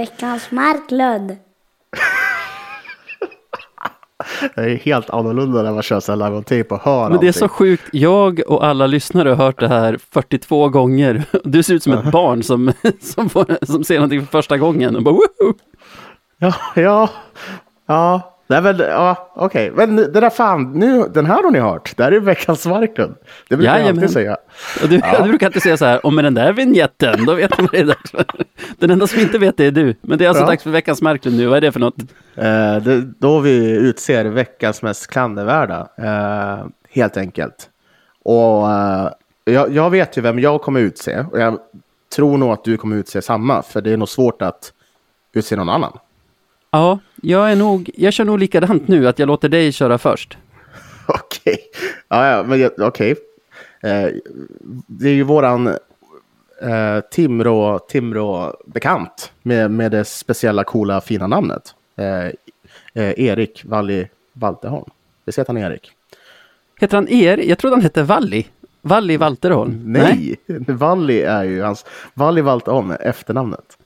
[SPEAKER 3] Veckans Marklund.
[SPEAKER 2] Det är helt annorlunda när man kör så här live on tape och hör
[SPEAKER 1] Men det är så sjukt. Jag och alla lyssnare har hört det här 42 gånger. Du ser ut som ett barn som, som, får, som ser någonting för första gången och bara Woho!
[SPEAKER 2] Ja, ja, ja. Nej, men, ja, okej. Men det där fan, nu, den här har ni hört. Det här är veckans Marklund. Det brukar jag
[SPEAKER 1] Jajamän.
[SPEAKER 2] alltid säga.
[SPEAKER 1] Du,
[SPEAKER 2] Ja.
[SPEAKER 1] du brukar inte säga så här, och med den där vignetten, då vet man vad det är dags för. Den enda som inte vet det är du. Men det är alltså
[SPEAKER 2] Ja.
[SPEAKER 1] dags för veckans Marklund nu. Vad är det för något?
[SPEAKER 2] Eh, det, då vi utser veckans mest klandervärda, eh, helt enkelt. Och eh, jag, jag vet ju vem jag kommer utse och jag tror nog att du kommer utse samma, för det är nog svårt att utse någon annan.
[SPEAKER 1] Ja, jag är nog, jag kör nog likadant nu, att jag låter dig köra först.
[SPEAKER 2] Okej, ja, ja, men okej. Eh, det är ju våran eh, Timrå, Timrå-bekant med, med det speciella, coola, fina namnet. Eh, eh, Erik Walli Valteholm. Vi säger att han Erik.
[SPEAKER 1] Heter han Er? Jag trodde han hette Valli. Valli Valterholm?
[SPEAKER 2] Nej, Valli är ju hans, Valli Valterholm är efternamnet.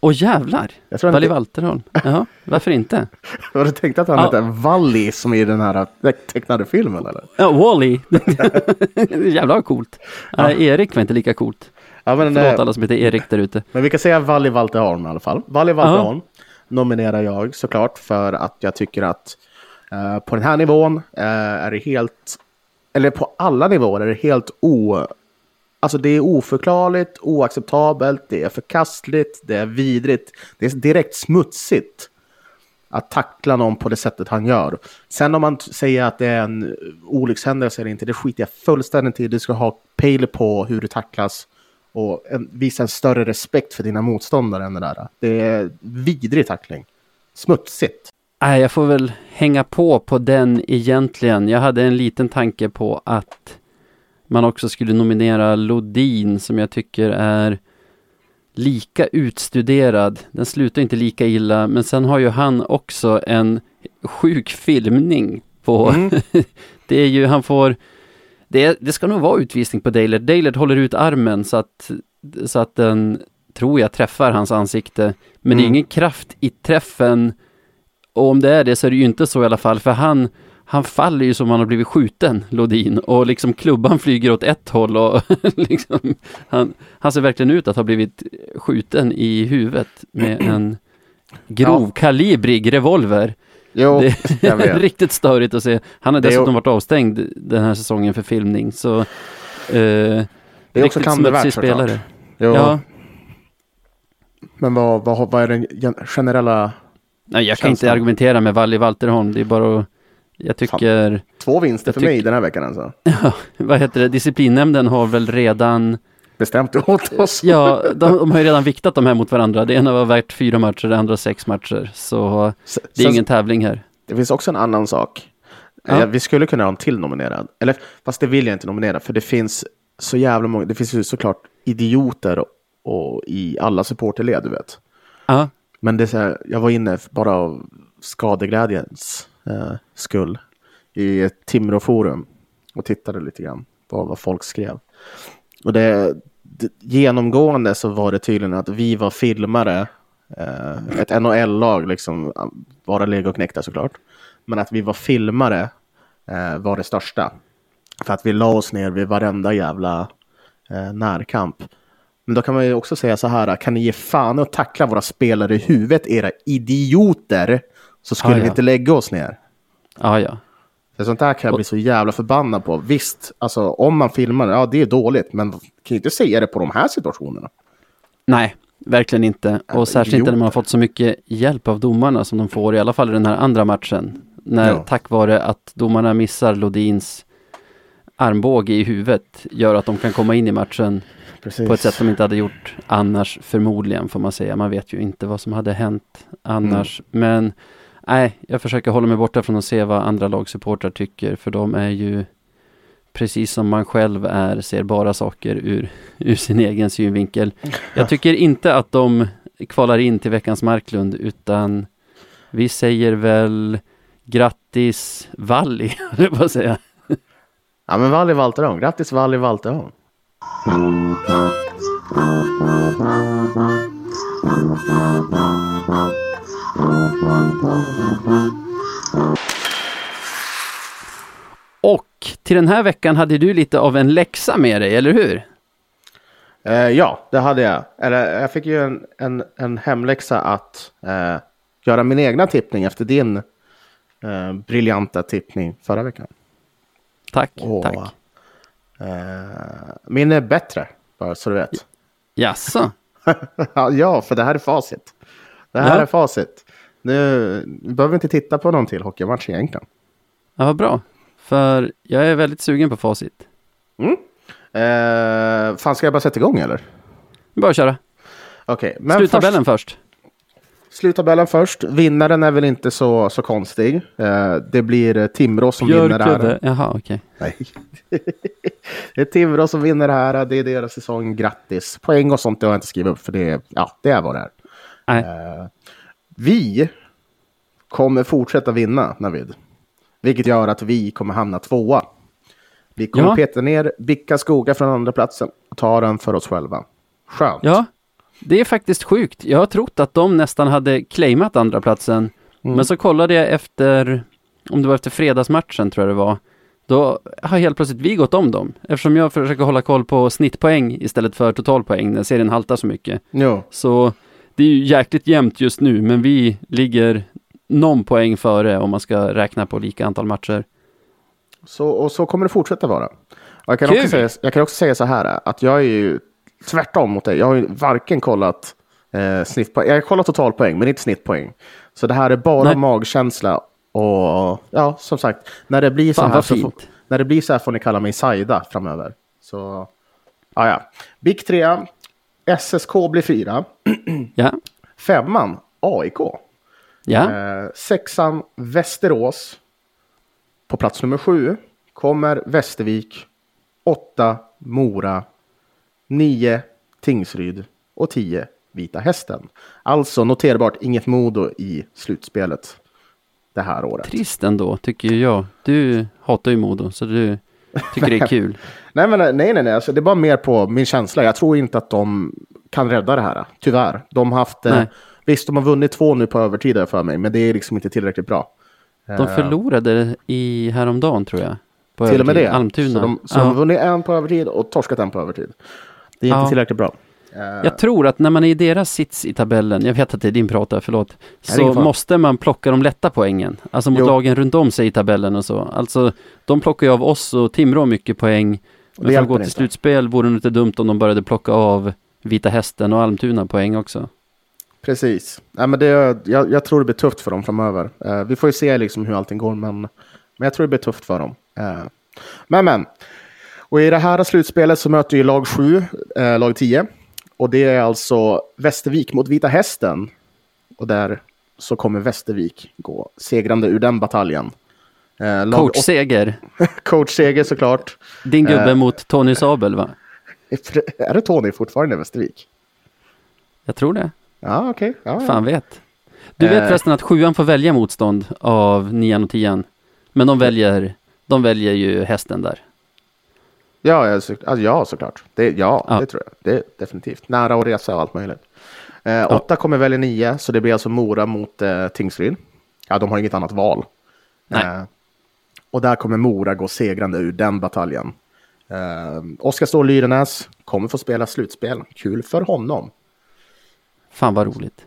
[SPEAKER 1] Åh jävlar!
[SPEAKER 2] Jag tror
[SPEAKER 1] Valli
[SPEAKER 2] inte,
[SPEAKER 1] Valterholm? Jaha, varför inte?
[SPEAKER 2] har du tänkt att han
[SPEAKER 1] Ja.
[SPEAKER 2] heter Valli som i den här tecknade filmen eller?
[SPEAKER 1] Ja, Wally! Jävlar vad coolt. Nej, Erik var inte lika coolt.
[SPEAKER 2] Ja, men,
[SPEAKER 1] Förlåt
[SPEAKER 2] eh,
[SPEAKER 1] alla som heter Erik där ute.
[SPEAKER 2] men vi kan säga Valli Valterholm i alla fall. Valli Valterholm nominerar jag såklart för att jag tycker att eh, på den här nivån eh, är det helt, eller på alla nivåer är det helt o... Alltså det är oförklarligt, oacceptabelt, det är förkastligt, det är vidrigt, det är direkt smutsigt att tackla någon på det sättet han gör. Sen om man säger att det är en olyckshändelse eller inte, det skiter jag fullständigt i. Du ska ha pejl på hur du tacklas och en, visa en större respekt för dina motståndare än det där. Det är vidrig tackling. Smutsigt.
[SPEAKER 1] Nej, jag får väl hänga på på den egentligen. Jag hade en liten tanke på att man också skulle nominera Lodin som jag tycker är lika utstuderad. Den slutar inte lika illa, men sen har ju han också en sjuk filmning på...
[SPEAKER 2] Mm.
[SPEAKER 1] det är ju, han får... Det, det ska nog vara utvisning på Dalert. Dalert håller ut armen så att, så att den, tror jag, träffar hans ansikte. Men det är
[SPEAKER 2] Mm.
[SPEAKER 1] ingen kraft i träffen. Och om det är det så är det ju inte så i alla fall, för han, han faller ju som han har blivit skjuten, Lodin, och liksom klubban flyger åt ett håll och liksom, han, han ser verkligen ut att ha blivit skjuten i huvudet med en grovkalibrig revolver.
[SPEAKER 2] Jo,
[SPEAKER 1] Det är riktigt störigt att se. Han har dessutom varit avstängd den här säsongen för filmning, så eh,
[SPEAKER 2] Det är också
[SPEAKER 1] smutsig
[SPEAKER 2] såklart.
[SPEAKER 1] spelare.
[SPEAKER 2] Jo.
[SPEAKER 1] Ja,
[SPEAKER 2] Men vad, vad, vad är den gen- generella...
[SPEAKER 1] nej, jag kan inte argumentera med Valli Valterholm, det är bara att jag tycker,
[SPEAKER 2] Två vinster för
[SPEAKER 1] tyck-
[SPEAKER 2] mig den här veckan alltså.
[SPEAKER 1] vad heter det, disciplinnämnden har väl redan
[SPEAKER 2] Bestämt åt oss.
[SPEAKER 1] Ja, de, de har ju redan viktat de här mot varandra. Det ena var värt fyra matcher, det andra sex matcher. Så det är
[SPEAKER 2] sen-
[SPEAKER 1] ingen tävling här.
[SPEAKER 2] Det finns också en annan sak.
[SPEAKER 1] Ja.
[SPEAKER 2] Eh, Vi skulle kunna ha en till nominerad. Eller fast det vill jag inte nominera. För det finns så jävla många. Det finns ju såklart idioter och, och i alla supporterled, du vet.
[SPEAKER 1] Ja,
[SPEAKER 2] Men det är här, jag var inne bara av skadeglädjens eh, skull i ett Timrå-forum och tittade lite grann på vad folk skrev. Och det, det, genomgående så var det tydligen att vi var filmare, eh, ett NHL-lag, liksom, bara legoknektar såklart, men att vi var filmare eh, var det största. För att vi la oss ner vid varenda jävla eh, närkamp. Men då kan man ju också säga så här, kan ni ge fan och tackla våra spelare i huvudet, era idioter, så skulle
[SPEAKER 1] Ja, ja.
[SPEAKER 2] vi inte lägga oss ner.
[SPEAKER 1] ja, ja.
[SPEAKER 2] För sånt där kan jag bli så jävla förbannad på. Visst, alltså om man filmar, ja det är dåligt, men kan ju inte säga det på de här situationerna.
[SPEAKER 1] Nej, verkligen inte.
[SPEAKER 2] Jävla
[SPEAKER 1] Och särskilt inte när man har fått så mycket hjälp av domarna som de får, i alla fall i den här andra matchen. När,
[SPEAKER 2] Ja.
[SPEAKER 1] Tack vare att domarna missar Lodins armbåge i huvudet gör att de kan komma in i matchen
[SPEAKER 2] Precis.
[SPEAKER 1] på ett sätt de inte hade gjort annars förmodligen får man säga. Man vet ju inte vad som hade hänt annars. Men nej, jag försöker hålla mig borta från att se vad andra lagsupportrar tycker för de är ju precis som man själv är, ser bara saker ur, ur sin egen synvinkel. Jag tycker inte att de kvalar in till veckans Marklund utan vi säger väl grattis Valli, höll jag på att säga.
[SPEAKER 2] Ja men Valli Valterholm, grattis Valli Valterholm.
[SPEAKER 1] Och till den här veckan hade du lite av en läxa med dig, eller hur?
[SPEAKER 2] Eh, ja, det hade jag. Eller, jag fick ju en, en, en hemläxa att eh, göra min egna tippning efter din eh, briljanta tippning förra veckan.
[SPEAKER 1] Tack,
[SPEAKER 2] Åh.
[SPEAKER 1] tack.
[SPEAKER 2] Eh, min är bättre, bara så du vet.
[SPEAKER 1] Jaså?
[SPEAKER 2] ja, för det här är facit. Det här
[SPEAKER 1] Ja.
[SPEAKER 2] är facit. Nu behöver vi inte titta på någon till hockeymatch egentligen.
[SPEAKER 1] Ja, vad bra. För jag är väldigt sugen på facit.
[SPEAKER 2] Eh, fan, ska jag bara sätta igång eller?
[SPEAKER 1] Bara köra.
[SPEAKER 2] Okej, men
[SPEAKER 1] Sluttabellen först.
[SPEAKER 2] först. Sluttabellen först. Vinnaren är väl inte så, så konstig. Eh, det blir Timrå som vinner det här.
[SPEAKER 1] Björklöve. Jaha, okej.
[SPEAKER 2] Nej. det är Timrå som vinner det här. Det är deras säsong. Grattis. Poäng och sånt det har jag inte skrivit upp för det ja, det är vad det är.
[SPEAKER 1] Nej.
[SPEAKER 2] Eh, vi kommer fortsätta vinna, Navid. Vilket gör att vi kommer hamna tvåa. Vi kommer
[SPEAKER 1] Ja.
[SPEAKER 2] peta ner Bicka Skoga från andra platsen och ta den för oss själva. Skönt.
[SPEAKER 1] Ja, det är faktiskt sjukt. Jag har trott att de nästan hade claimat andra platsen.
[SPEAKER 2] Mm.
[SPEAKER 1] Men så kollade jag efter, om det var efter fredagsmatchen tror jag det var. Då har helt plötsligt vi gått om dem. Eftersom jag försöker hålla koll på snittpoäng istället för totalpoäng när serien haltar så mycket.
[SPEAKER 2] Jo.
[SPEAKER 1] Så det är ju jäkligt jämnt just nu, men vi ligger någon poäng före om man ska räkna på lika antal matcher.
[SPEAKER 2] Så, och så kommer det fortsätta vara. Jag, kan
[SPEAKER 1] Kul.
[SPEAKER 2] också säga, jag kan också säga så här att jag är ju tvärtom mot dig. Jag har ju varken kollat eh, snittpoäng, jag har kollat totalpoäng men inte snittpoäng. Så det här är bara
[SPEAKER 1] Nej.
[SPEAKER 2] magkänsla och ja, som sagt, när det blir så
[SPEAKER 1] Fan
[SPEAKER 2] här så får, när det blir så här får ni kalla mig Saida framöver. Så ja, ja. BIK 3, SSK blir 4,
[SPEAKER 1] Ja,
[SPEAKER 2] femman AIK,
[SPEAKER 1] ja,
[SPEAKER 2] Eh, sexan Västerås. På plats nummer sju kommer Västervik. Åtta Mora. Nio Tingsryd. Och tio Vita Hästen. Alltså noterbart inget Modo i slutspelet det här året.
[SPEAKER 1] trist ändå tycker jag. Du hatar ju Modo, så du tycker det är kul.
[SPEAKER 2] Nej, men, nej, nej, nej. Alltså, det är bara mer på min känsla. Jag tror inte att de kan rädda det här. Tyvärr. De har haft... eh. Visst, de har vunnit två nu på övertid för mig, men det är liksom inte tillräckligt bra.
[SPEAKER 1] De förlorade i häromdagen tror jag.
[SPEAKER 2] Till och med det.
[SPEAKER 1] Almtuna.
[SPEAKER 2] Så de, så
[SPEAKER 1] Ja.
[SPEAKER 2] har vunnit en på övertid och torskat en på övertid. Det är inte
[SPEAKER 1] Ja.
[SPEAKER 2] tillräckligt bra.
[SPEAKER 1] Jag tror att när man är i deras sits i tabellen, jag vet att det är din prata, förlåt, så måste man plocka de lätta poängen. Alltså mot
[SPEAKER 2] Jo.
[SPEAKER 1] lagen runt om sig i tabellen och så. Alltså, de plockar ju av oss och Timrå mycket poäng. Men för att gå till
[SPEAKER 2] inte.
[SPEAKER 1] slutspel vore det inte dumt om de började plocka av Vita Hästen och Almtuna poäng också.
[SPEAKER 2] Precis. Nej, men det, jag, jag tror det blir tufft för dem framöver. Eh, vi får ju se liksom hur allting går, men, men jag tror det blir tufft för dem. Eh, men, men. Och i det här slutspelet så möter ju lag 7, eh, lag 10. Och det är alltså Västervik mot Vita Hästen. Och där så kommer Västervik gå segrande ur den bataljen. Eh,
[SPEAKER 1] Coachseger.
[SPEAKER 2] coachseger såklart.
[SPEAKER 1] Din gubbe
[SPEAKER 2] Eh.
[SPEAKER 1] mot Tony Sabel va?
[SPEAKER 2] Är det Tony fortfarande i Västervik?
[SPEAKER 1] Jag tror det.
[SPEAKER 2] Ja, okej. Ja, ja.
[SPEAKER 1] Fan vet. Du vet
[SPEAKER 2] Eh.
[SPEAKER 1] förresten att sjuan får välja motstånd av nian och tian. Men de väljer, de väljer ju hästen där.
[SPEAKER 2] Ja, ja, så, alltså, ja såklart. Det, ja,
[SPEAKER 1] Ja.
[SPEAKER 2] det tror jag. Det är definitivt. Nära att resa och allt möjligt. Eh, Åtta kommer välja nio, så det blir alltså Mora mot eh, Tingsryd. Ja, de har inget annat val.
[SPEAKER 1] Nej.
[SPEAKER 2] Eh, och där kommer Mora gå segrande ur den bataljen. Eh, Oskar Ståhl Lyrenäs kommer få spela slutspel. Kul för honom.
[SPEAKER 1] Fan vad roligt.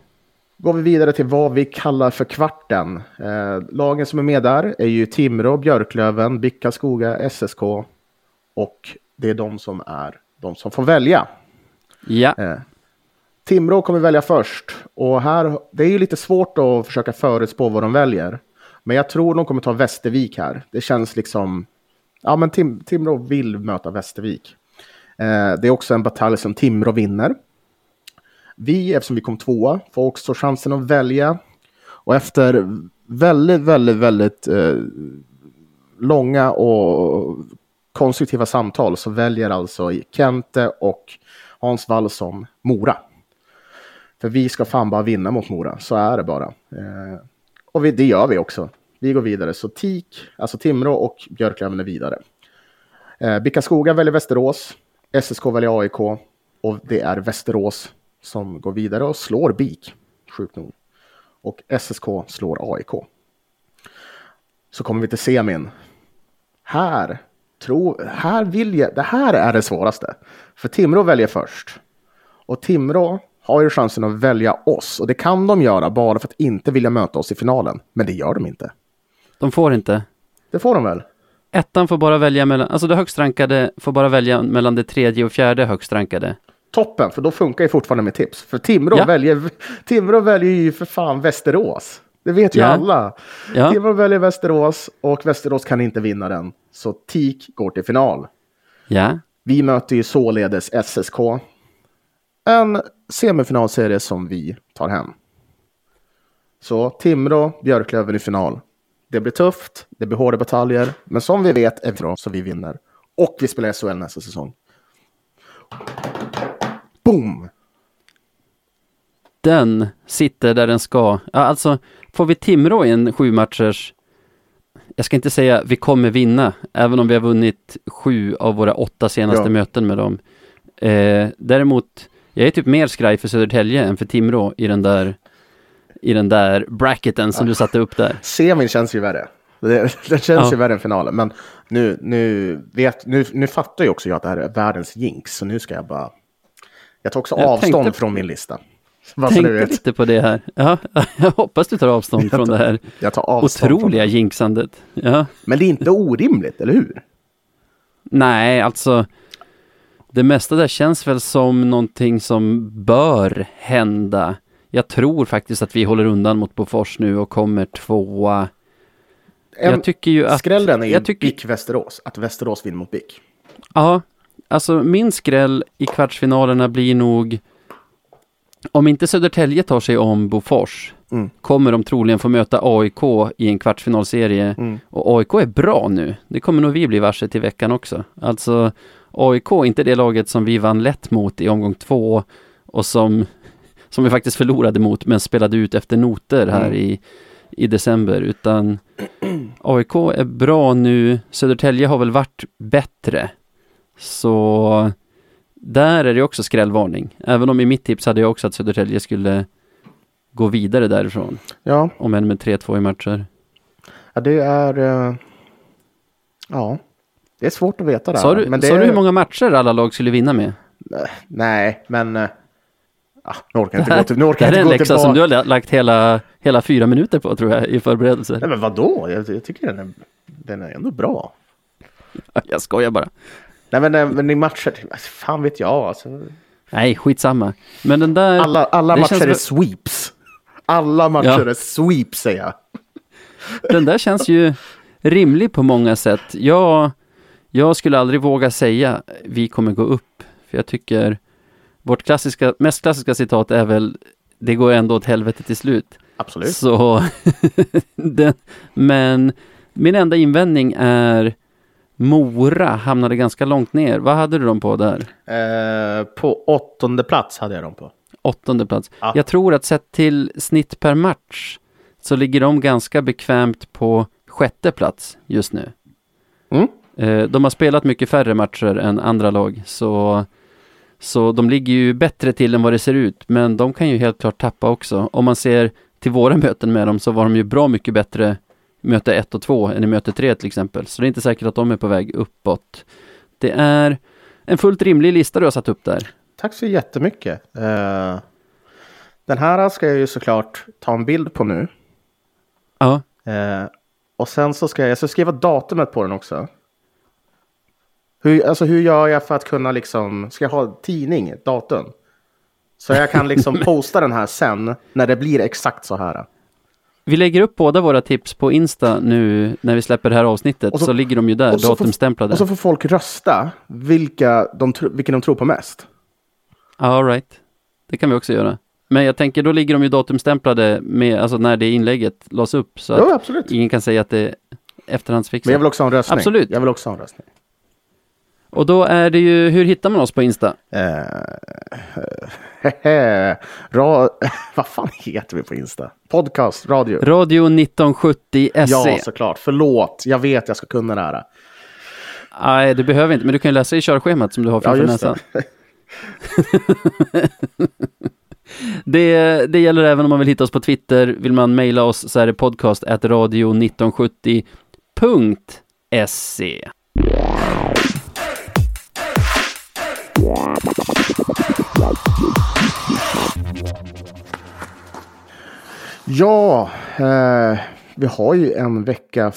[SPEAKER 2] Går vi vidare till vad vi kallar för kvarten. Eh, lagen som är med där är ju Timrå, Björklöven, Bicka Skoga, SSK. Och det är de som är de som får välja.
[SPEAKER 1] Ja,
[SPEAKER 2] Eh, Timrå kommer välja först. Och här, det är ju lite svårt att försöka förutspå vad de väljer. Men jag tror de kommer ta Västervik här. Det känns liksom... Ja, men Tim, Timrå vill möta Västervik. Eh, det är också en batalj som Timrå vinner. Vi, eftersom vi kom tvåa, får också chansen att välja. Och efter väldigt, väldigt, väldigt eh, långa och konstruktiva samtal så väljer alltså Kente och Hans Wallson Mora. För vi ska fan bara vinna mot Mora, så är det bara. Eh, och vi, det gör vi också. Vi går vidare, så TIK, alltså Timrå och Björklöven är vidare. Eh, Bickaskoga väljer Västerås, SSK väljer AIK och det är Västerås som går vidare och slår BIK, sjukt nog. Och SSK slår AIK. Så kommer vi till semin. Här, tro, här vill jag, det här är det svåraste. För Timrå väljer först. Och Timrå har ju chansen att välja oss. Och det kan de göra bara för att inte vilja möta oss i finalen. Men det gör de inte.
[SPEAKER 1] de får inte.
[SPEAKER 2] Det får de väl?
[SPEAKER 1] Ettan får bara välja mellan, alltså det högst rankade får bara välja mellan det tredje och fjärde högst rankade.
[SPEAKER 2] Toppen, för då funkar ju fortfarande med tips. För Timrå,
[SPEAKER 1] Ja.
[SPEAKER 2] väljer, Timrå väljer ju för fan Västerås. Det vet ju
[SPEAKER 1] Ja.
[SPEAKER 2] alla.
[SPEAKER 1] Ja.
[SPEAKER 2] Timrå väljer Västerås och Västerås kan inte vinna den. Så TIK går till final.
[SPEAKER 1] Ja,
[SPEAKER 2] Vi möter ju således SSK. En semifinalserie som vi tar hem. Så Timrå, Björklöven i final. Det blir tufft, det blir hårda bataljer, men som vi vet är det så vi vinner. Och vi spelar SHL nästa säsong. Boom!
[SPEAKER 1] den sitter där den ska. Ja, alltså, får vi Timrå i en sju matchers jag ska inte säga vi kommer vinna, även om vi har vunnit sju av våra åtta senaste
[SPEAKER 2] Ja.
[SPEAKER 1] möten med dem. Eh, däremot, jag är typ mer skraj för Södertälje än för Timrå i den där, i den där bracketen som du satte upp där.
[SPEAKER 2] Semin känns ju värre. Det, det känns
[SPEAKER 1] Ja.
[SPEAKER 2] ju värre än finalen. Men nu, nu, vet, nu, nu fattar ju också jag att det här är världens jinx. Så nu ska jag bara... Jag tar också
[SPEAKER 1] Jag
[SPEAKER 2] avstånd
[SPEAKER 1] tänkte-
[SPEAKER 2] från min lista. Du
[SPEAKER 1] Tänkte lite på det här. Ja, jag hoppas du tar avstånd från det här
[SPEAKER 2] Jag tar avstånd från
[SPEAKER 1] otroliga
[SPEAKER 2] det.
[SPEAKER 1] jinxandet. Ja.
[SPEAKER 2] Men det är inte orimligt, eller hur?
[SPEAKER 1] Nej, alltså det mesta där känns väl som någonting som bör hända. Jag tror faktiskt att vi håller undan mot Bofors nu och kommer tvåa. Jag tycker ju att...
[SPEAKER 2] Skrällen är ju
[SPEAKER 1] tycker-
[SPEAKER 2] BIK Västerås. Att Västerås vinner mot BIK.
[SPEAKER 1] Ja, alltså min skräll i kvartsfinalerna blir nog om inte Södertälje tar sig om Bofors
[SPEAKER 2] Mm.
[SPEAKER 1] kommer de troligen få möta AIK i en kvartsfinalserie.
[SPEAKER 2] Mm.
[SPEAKER 1] Och AIK är bra nu. Det kommer nog vi bli varse till veckan också. Alltså AIK är inte det laget som vi vann lätt mot i omgång två och som, som vi faktiskt förlorade mot men spelade ut efter noter här
[SPEAKER 2] Mm.
[SPEAKER 1] i, i december. Utan AIK är bra nu. Södertälje har väl varit bättre. Så där är det också skrällvarning. Även om i mitt tips hade jag också att Södertälje skulle gå vidare därifrån.
[SPEAKER 2] Ja,
[SPEAKER 1] Om än med 3-2 i matcher.
[SPEAKER 2] ja, det är... eh, Ja, det är svårt att veta det här.
[SPEAKER 1] Sa du,
[SPEAKER 2] men det
[SPEAKER 1] sa
[SPEAKER 2] är,
[SPEAKER 1] du hur många matcher alla lag skulle vinna med?
[SPEAKER 2] Nej, men... Ah, nu orkar jag
[SPEAKER 1] Det
[SPEAKER 2] inte
[SPEAKER 1] här,
[SPEAKER 2] gå till... Nu
[SPEAKER 1] det
[SPEAKER 2] orkar
[SPEAKER 1] här
[SPEAKER 2] jag
[SPEAKER 1] är en läxa som du har la- lagt hela, hela fyra minuter på tror jag i förberedelser.
[SPEAKER 2] Nej, men vadå? Jag, jag tycker den är, den är ändå bra.
[SPEAKER 1] Jag skojar bara.
[SPEAKER 2] Nej, men, eh, men i matcher... Fan vet jag alltså.
[SPEAKER 1] Nej, skitsamma. Men den där...
[SPEAKER 2] Alla, alla matcher
[SPEAKER 1] känns
[SPEAKER 2] är sweeps. Alla matcher
[SPEAKER 1] Ja.
[SPEAKER 2] är sweeps, säger jag.
[SPEAKER 1] Den där känns ju rimlig på många sätt. Jag, jag skulle aldrig våga säga vi kommer gå upp. För jag tycker vårt klassiska, mest klassiska citat är väl det går ändå åt helvete till slut.
[SPEAKER 2] Absolut.
[SPEAKER 1] Så, den, men min enda invändning är Mora hamnade ganska långt ner. Vad hade du dem på där?
[SPEAKER 2] Eh, på åttonde plats hade jag dem på.
[SPEAKER 1] Åttonde plats.
[SPEAKER 2] Ja.
[SPEAKER 1] Jag tror att sett till snitt per match så ligger de ganska bekvämt på sjätte plats just nu.
[SPEAKER 2] Mm.
[SPEAKER 1] Eh, De har spelat mycket färre matcher än andra lag, så, så de ligger ju bättre till än vad det ser ut. Men de kan ju helt klart tappa också. Om man ser till våra möten med dem så var de ju bra mycket bättre möte 1 och 2 än i möte 3 till exempel. Så det är inte säkert att de är på väg uppåt. Det är en fullt rimlig lista du har satt upp där.
[SPEAKER 2] Tack så jättemycket. Eh, den här ska jag ju såklart ta en bild på nu.
[SPEAKER 1] Ja,
[SPEAKER 2] Eh, och sen så ska jag, jag ska skriva datumet på den också. Hur, alltså hur gör jag för att kunna liksom, ska jag ha tidning, datum? Så jag kan liksom posta den här sen när det blir exakt så här.
[SPEAKER 1] Vi lägger upp båda våra tips på Insta nu när vi släpper det här avsnittet, så,
[SPEAKER 2] så-
[SPEAKER 1] ligger de ju där, datumstämplade.
[SPEAKER 2] Och så får folk rösta vilka de, vilka de tror på mest.
[SPEAKER 1] All right. Det kan vi också göra. Men jag tänker, då ligger de ju datumstämplade med, alltså när det inlägget lades upp, så
[SPEAKER 2] Ja,
[SPEAKER 1] att
[SPEAKER 2] absolut.
[SPEAKER 1] ingen kan säga att det är efterhandsfixat.
[SPEAKER 2] Men jag vill också ha en röstning.
[SPEAKER 1] Absolut.
[SPEAKER 2] Jag vill också ha en röstning.
[SPEAKER 1] Och då är det ju, hur hittar man oss på Insta?
[SPEAKER 2] Eh, ra, vad fan heter vi på Insta? Podcast, radio.
[SPEAKER 1] Radio 1970 SE.
[SPEAKER 2] Ja, såklart. Förlåt. Jag vet jag ska kunna det här.
[SPEAKER 1] Nej, du behöver inte, men du kan läsa i körschemat som du har
[SPEAKER 2] Ja,
[SPEAKER 1] framför
[SPEAKER 2] just
[SPEAKER 1] näsan.
[SPEAKER 2] det.
[SPEAKER 1] Det, det gäller även om man vill hitta oss på Twitter. Vill man mejla oss så är det podcast radio1970.se.
[SPEAKER 2] Ja, eh, vi har ju en vecka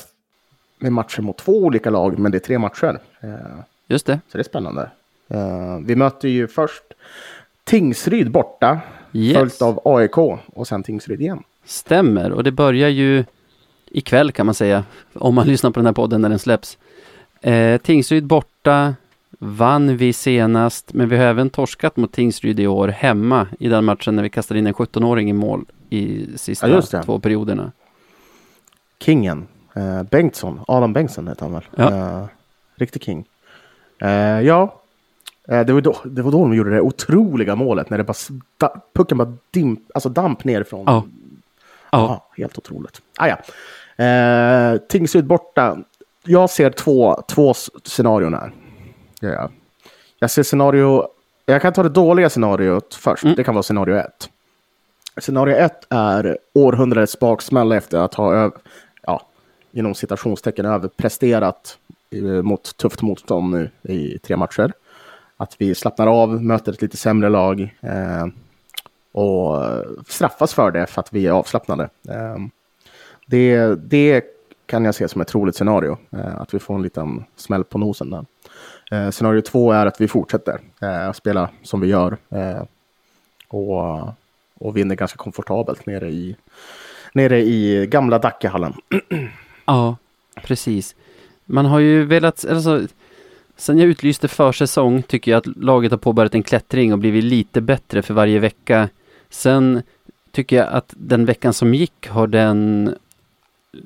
[SPEAKER 2] med matcher mot två olika lag, men det är tre matcher. Eh,
[SPEAKER 1] Just det.
[SPEAKER 2] så det är spännande. Eh, vi möter ju först Tingsryd borta,
[SPEAKER 1] Yes.
[SPEAKER 2] följt av AIK och sen Tingsryd igen.
[SPEAKER 1] Stämmer, och det börjar ju ikväll kan man säga, om man lyssnar på den här podden när den släpps. Eh, Tingsryd borta, vann vi senast, men vi har även torskat mot Tingsryd i år hemma i den matchen när vi kastade in en 17-åring i mål i sista
[SPEAKER 2] Ja,
[SPEAKER 1] två perioderna.
[SPEAKER 2] Kingen, eh, Bengtsson, Adam Bengtsson heter han väl?
[SPEAKER 1] Ja.
[SPEAKER 2] Eh, riktig king. Eh, ja, eh, det, var då, det var då de gjorde det otroliga målet när det bara, sta- pucken bara dimp, alltså damp nerifrån.
[SPEAKER 1] Ja.
[SPEAKER 2] Ja, helt otroligt. Ah, ja. eh, Tingsryd borta. Jag ser två, två scenarion här. Ja. Jag ser scenario... Jag kan ta det dåliga scenariot först.
[SPEAKER 1] Mm.
[SPEAKER 2] Det kan vara scenario ett. Scenario ett är århundradets baksmälla efter att ha, ja, inom citationstecken, överpresterat eh, mot tufft motstånd nu i tre matcher. Att vi slappnar av, möter ett lite sämre lag. Eh, och straffas för det för att vi är avslappnade. Eh, Det, det kan jag se som ett troligt scenario, eh, att vi får en liten smäll på nosen där. Eh, Scenario två är att vi fortsätter eh, spela som vi gör eh, och, och vinner ganska komfortabelt nere i, nere i gamla Dackehallen.
[SPEAKER 1] Ja, precis. Man har ju velat, alltså, sen jag utlyste försäsong tycker jag att laget har påbörjat en klättring och blivit lite bättre för varje vecka. Sen tycker jag att den veckan som gick har den,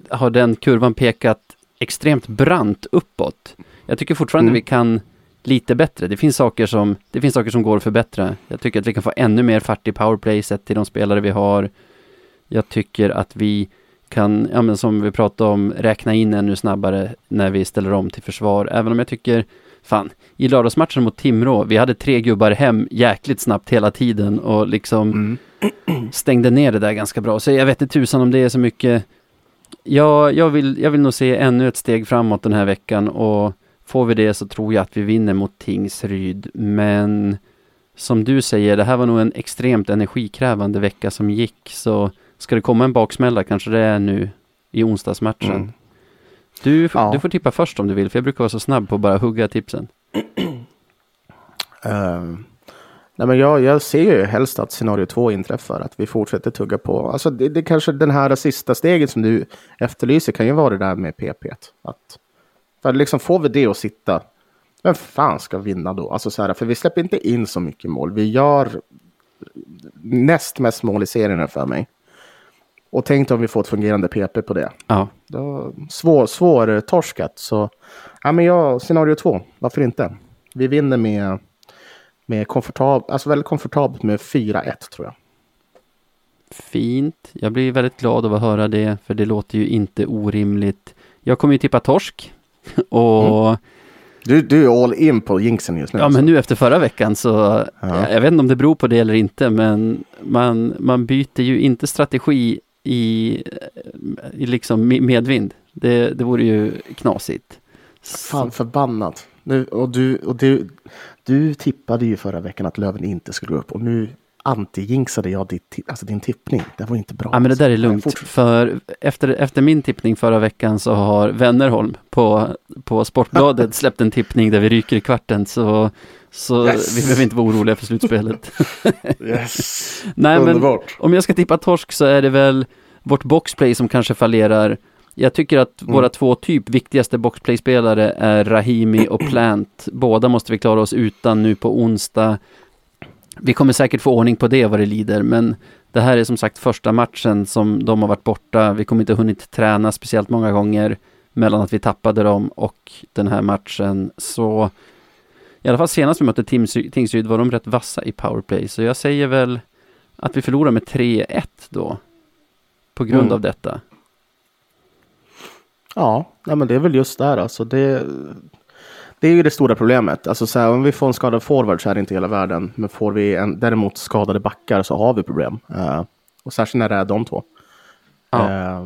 [SPEAKER 1] har den kurvan pekat extremt brant uppåt. Jag tycker fortfarande
[SPEAKER 2] Mm.
[SPEAKER 1] vi kan lite bättre. Det finns saker som, det finns saker som går att förbättra. Jag tycker att vi kan få ännu mer fart i powerplay sett till de spelare vi har. Jag tycker att vi kan, ja men som vi pratade om, räkna in ännu snabbare när vi ställer om till försvar. Även om jag tycker, fan, i lördagsmatchen mot Timrå, vi hade tre gubbar hem jäkligt snabbt hela tiden och liksom
[SPEAKER 2] Mm.
[SPEAKER 1] stängde ner det där ganska bra. Så jag vet inte tusan om det är så mycket. Ja, jag vill, jag vill nog se ännu ett steg framåt den här veckan och får vi det så tror jag att vi vinner mot Tingsryd. Men som du säger, det här var nog en extremt energikrävande vecka som gick. Så ska det komma en baksmälla kanske det är nu i onsdagsmatchen.
[SPEAKER 2] Mm.
[SPEAKER 1] Du,
[SPEAKER 2] Ja.
[SPEAKER 1] du får tippa först om du vill, för jag brukar vara så snabb på att bara hugga tipsen.
[SPEAKER 2] Eh, nej men jag, jag ser ju helst att scenario två inträffar, att vi fortsätter tugga på. Alltså det, det kanske den här sista steget som du efterlyser kan ju vara det där med PP. Att, för liksom får vi det att sitta, vem fan ska vinna då? Alltså så här, för vi släpper inte in så mycket mål. Vi gör näst mest mål i serien för mig. Och tänk om vi får ett fungerande PP på det.
[SPEAKER 1] Ja,
[SPEAKER 2] Då, svår, svår torskat. Så ja, men jag, scenario två, varför inte? Vi vinner med, med komfortabelt, alltså väldigt komfortabelt med 4-1 tror jag.
[SPEAKER 1] fint. Jag blir väldigt glad av att höra det, för det låter ju inte orimligt. Jag kommer ju tippa torsk. Och
[SPEAKER 2] Du, du är all in på jinxen just nu.
[SPEAKER 1] Ja,
[SPEAKER 2] alltså.
[SPEAKER 1] men nu efter förra veckan så,
[SPEAKER 2] Ja.
[SPEAKER 1] jag, jag vet inte om det beror på det eller inte, men man, man byter ju inte strategi i, i liksom me- medvind. Det, det vore ju knasigt.
[SPEAKER 2] Fan förbannad. Nu, och du, och du, du tippade ju förra veckan att Löven inte skulle gå upp och nu anti-jinxade jag ditt, alltså din tippning. Det var inte bra.
[SPEAKER 1] Ja, men det där är lugnt, för efter, efter min tippning förra veckan så har Wennerholm på, på Sportbladet släppt en tippning där vi ryker i kvarten, så, så
[SPEAKER 2] Yes.
[SPEAKER 1] vi behöver inte vara oroliga för slutspelet.
[SPEAKER 2] Yes.
[SPEAKER 1] Nej, men. Om jag ska tippa torsk så är det väl vårt boxplay som kanske fallerar. Jag tycker att
[SPEAKER 2] Mm.
[SPEAKER 1] våra två typ viktigaste boxplay-spelare är Rahimi och Plant. Båda måste vi klara oss utan nu på onsdag. Vi kommer säkert få ordning på det vad det lider, men det här är som sagt första matchen som de har varit borta. Vi kommer inte hunnit träna speciellt många gånger mellan att vi tappade dem och den här matchen. Så i alla fall senast vi mötte Tingsryd var de rätt vassa i powerplay, så jag säger väl att vi förlorar med 3-1 då. På grund
[SPEAKER 2] Mm.
[SPEAKER 1] av detta.
[SPEAKER 2] Ja, nej, men det är väl just där alltså. Det, det är ju det stora problemet. Alltså så här, om vi får en skadad forward så är det inte hela världen. Men får vi en, däremot skadade backar så har vi problem. Eh, och särskilt när det är de två.
[SPEAKER 1] Ja.
[SPEAKER 2] Eh,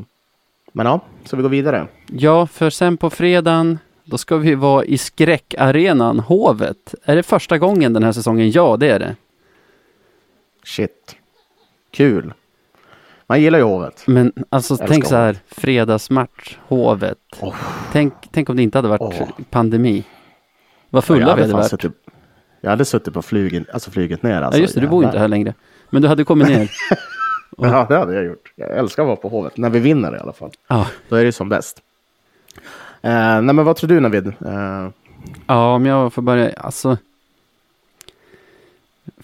[SPEAKER 2] men ja, så vi går vidare.
[SPEAKER 1] Ja, för sen på fredagen, då ska vi vara i skräckarenan Hovet. Är det första gången den här säsongen? Ja, det är det.
[SPEAKER 2] Shit. Kul. Man gillar ju Hovet.
[SPEAKER 1] Men alltså,
[SPEAKER 2] Älskar
[SPEAKER 1] tänk så här, fredagsmatch, Hovet.
[SPEAKER 2] Åh.
[SPEAKER 1] Tänk, tänk om det inte hade varit
[SPEAKER 2] Åh.
[SPEAKER 1] pandemi. Vad fulla
[SPEAKER 2] jag,
[SPEAKER 1] vi
[SPEAKER 2] hade
[SPEAKER 1] varit.
[SPEAKER 2] suttit, jag hade suttit på flyget, alltså flyget ner. Alltså,
[SPEAKER 1] ja, just det, du bor inte här längre. Men du hade kommit ner.
[SPEAKER 2] Ja, det hade jag gjort. Jag älskar att vara på Hovet. När vi vinner i alla fall.
[SPEAKER 1] Ja,
[SPEAKER 2] Då är det som bäst. Eh, nej, men vad tror du Navid? Eh,
[SPEAKER 1] ja om jag får börja, alltså.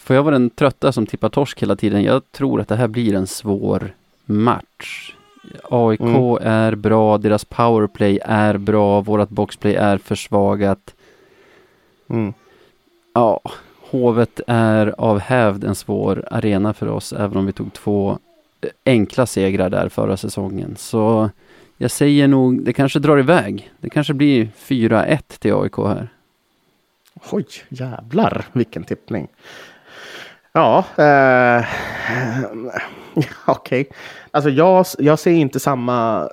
[SPEAKER 1] Får jag vara den trötta som tippar torsk hela tiden? Jag tror att det här blir en svår match. AIK
[SPEAKER 2] Mm.
[SPEAKER 1] är bra, deras powerplay är bra, vårat boxplay är försvagat.
[SPEAKER 2] mm.
[SPEAKER 1] Ja, Hovet är av hävd en svår arena för oss, även om vi tog två enkla segrar där förra säsongen. Så jag säger nog, det kanske drar iväg. Det kanske blir 4-1 till AIK här.
[SPEAKER 2] Oj, jävlar vilken tippning. Ja, eh, okej. Okay. Alltså jag, jag ser inte samma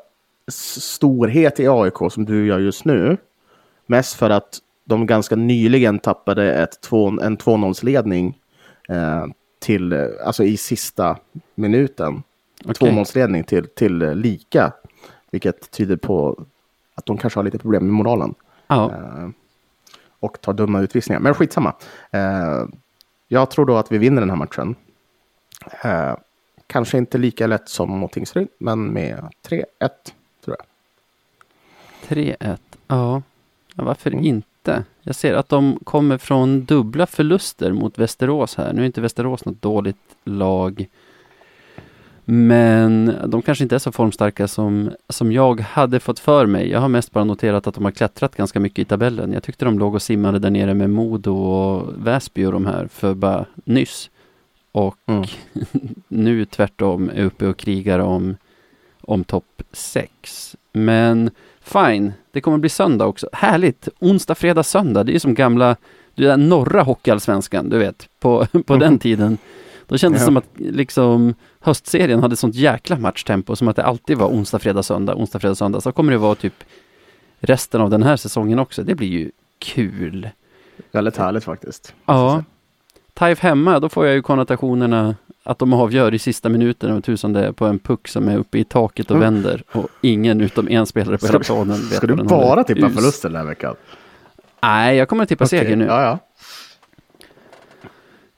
[SPEAKER 2] storhet i AIK som du gör just nu. Mest för att de ganska nyligen tappade ett två, en 2-0-ledning eh, till, alltså i sista minuten. Okay. 2-0-ledning till, till lika. Vilket tyder på att de kanske har lite problem med moralen.
[SPEAKER 1] Ja. Eh,
[SPEAKER 2] och tar dumma utvisningar. Men skitsamma. Eh, jag tror då att vi vinner den här matchen. Eh, kanske inte lika lätt som mot Tingsryd, men med 3-1 tror jag.
[SPEAKER 1] 3-1, ja. ja varför mm. inte? Jag ser att de kommer från dubbla förluster mot Västerås här. Nu är inte Västerås något dåligt lag. Men de kanske inte är så formstarka som, som jag hade fått för mig. Jag har mest bara noterat att de har klättrat ganska mycket i tabellen. Jag tyckte de låg och simmade där nere med Modo och Väsby och de här för bara nyss. Och mm. nu tvärtom är uppe och krigar om, om topp 6. Men fine, det kommer bli söndag också. Härligt! Onsdag, fredag, söndag. Det är som gamla, du är norra hockeyallsvenskan, du vet, på, på mm. den tiden. Då kändes det ja. som att liksom höstserien hade sånt jäkla matchtempo, som att det alltid var onsdag, fredag, söndag, onsdag, fredag, söndag. Så kommer det vara typ resten av den här säsongen också. Det blir ju kul.
[SPEAKER 2] Väldigt härligt faktiskt.
[SPEAKER 1] Ja. Taif hemma, då får jag ju konnotationerna att de avgör i sista minuten och är på en puck som är uppe i taket och mm. vänder och ingen utom en spelare på hela planen vet
[SPEAKER 2] Ska du bara tippa förluster den här veckan?
[SPEAKER 1] Nej, jag kommer att tippa okay. seger nu.
[SPEAKER 2] Ja, ja.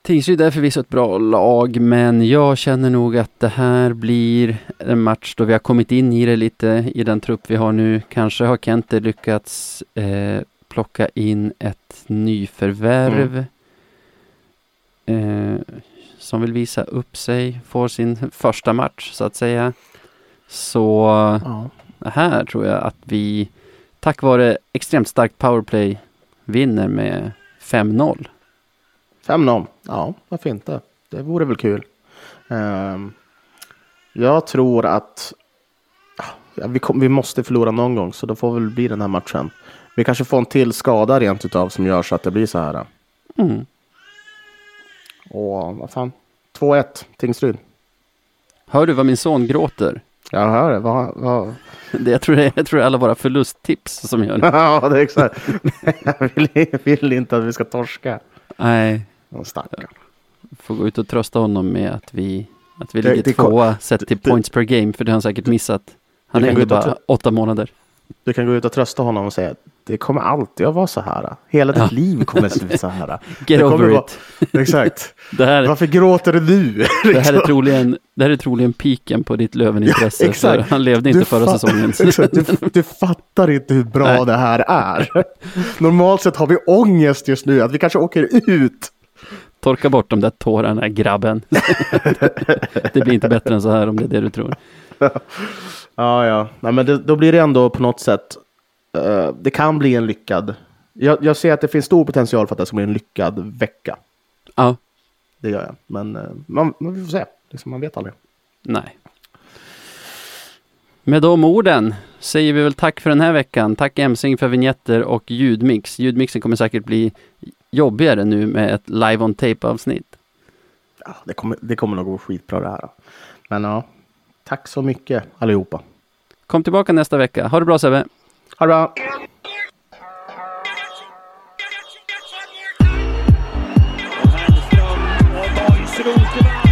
[SPEAKER 1] Tingsryd är förvisso ett bra lag, men jag känner nog att det här blir en match då vi har kommit in i det lite i den trupp vi har nu. Kanske har Kente lyckats eh, plocka in ett nyförvärv mm. eh, som vill visa upp sig, får sin första match så att säga. Så ja. här tror jag att vi tack vare extremt starkt powerplay vinner med 5-0.
[SPEAKER 2] 5-0. Ja, varför inte? Det vore väl kul. Um, jag tror att ja, vi, kom, vi måste förlora någon gång, så då får väl bli den här matchen. Vi kanske får en till skada rent utav som gör så att det blir så här.
[SPEAKER 1] Mm.
[SPEAKER 2] Och vad fan, 2-1 Tingsryd.
[SPEAKER 1] Hör du vad min son gråter?
[SPEAKER 2] Jag hör det. Vad, vad...
[SPEAKER 1] det jag, tror det jag tror det är alla våra förlusttips som gör det.
[SPEAKER 2] ja, det är exakt. jag vill, vill inte att vi ska torska.
[SPEAKER 1] Nej,
[SPEAKER 2] Stackarn.
[SPEAKER 1] Får gå ut och trösta honom med att vi, att vi det, ligger det, tvåa sett till det, points per game, för det har han säkert missat. Han är ändå bara åtta månader.
[SPEAKER 2] Du kan gå ut och trösta honom och säga det kommer alltid att vara så här. Hela ditt ja. liv kommer att se så här.
[SPEAKER 1] Get over it.
[SPEAKER 2] Vara, exakt. det här, Varför gråter du nu?
[SPEAKER 1] det, här är troligen, det här är troligen piken på ditt Löven-intresse. Ja, exakt. Han levde inte du förra säsongen.
[SPEAKER 2] Du, du, fattar inte hur bra Nej. det här är. Normalt sett har vi ångest just nu, att vi kanske åker ut
[SPEAKER 1] Torka bort de där tårarna, grabben. det blir inte bättre än så här om det är det du tror.
[SPEAKER 2] ja, ja. Nej, men det, då blir det ändå på något sätt. Uh, det kan bli en lyckad. Jag, jag, ser att det finns stor potential för att det ska bli en lyckad vecka.
[SPEAKER 1] Ja.
[SPEAKER 2] Det gör jag. Men uh, man, man får se. Liksom, man vet aldrig.
[SPEAKER 1] Nej. Med de orden säger vi väl tack för den här veckan. Tack Emsing för vignetter och ljudmix. Ljudmixen kommer säkert bli jobbigare nu med ett live on tape avsnitt.
[SPEAKER 2] Ja, det kommer, det kommer nog gå skitbra det här. Men ja, tack så mycket allihopa.
[SPEAKER 1] Kom tillbaka nästa vecka. Ha det bra Sebbe.
[SPEAKER 2] Ha det bra. Och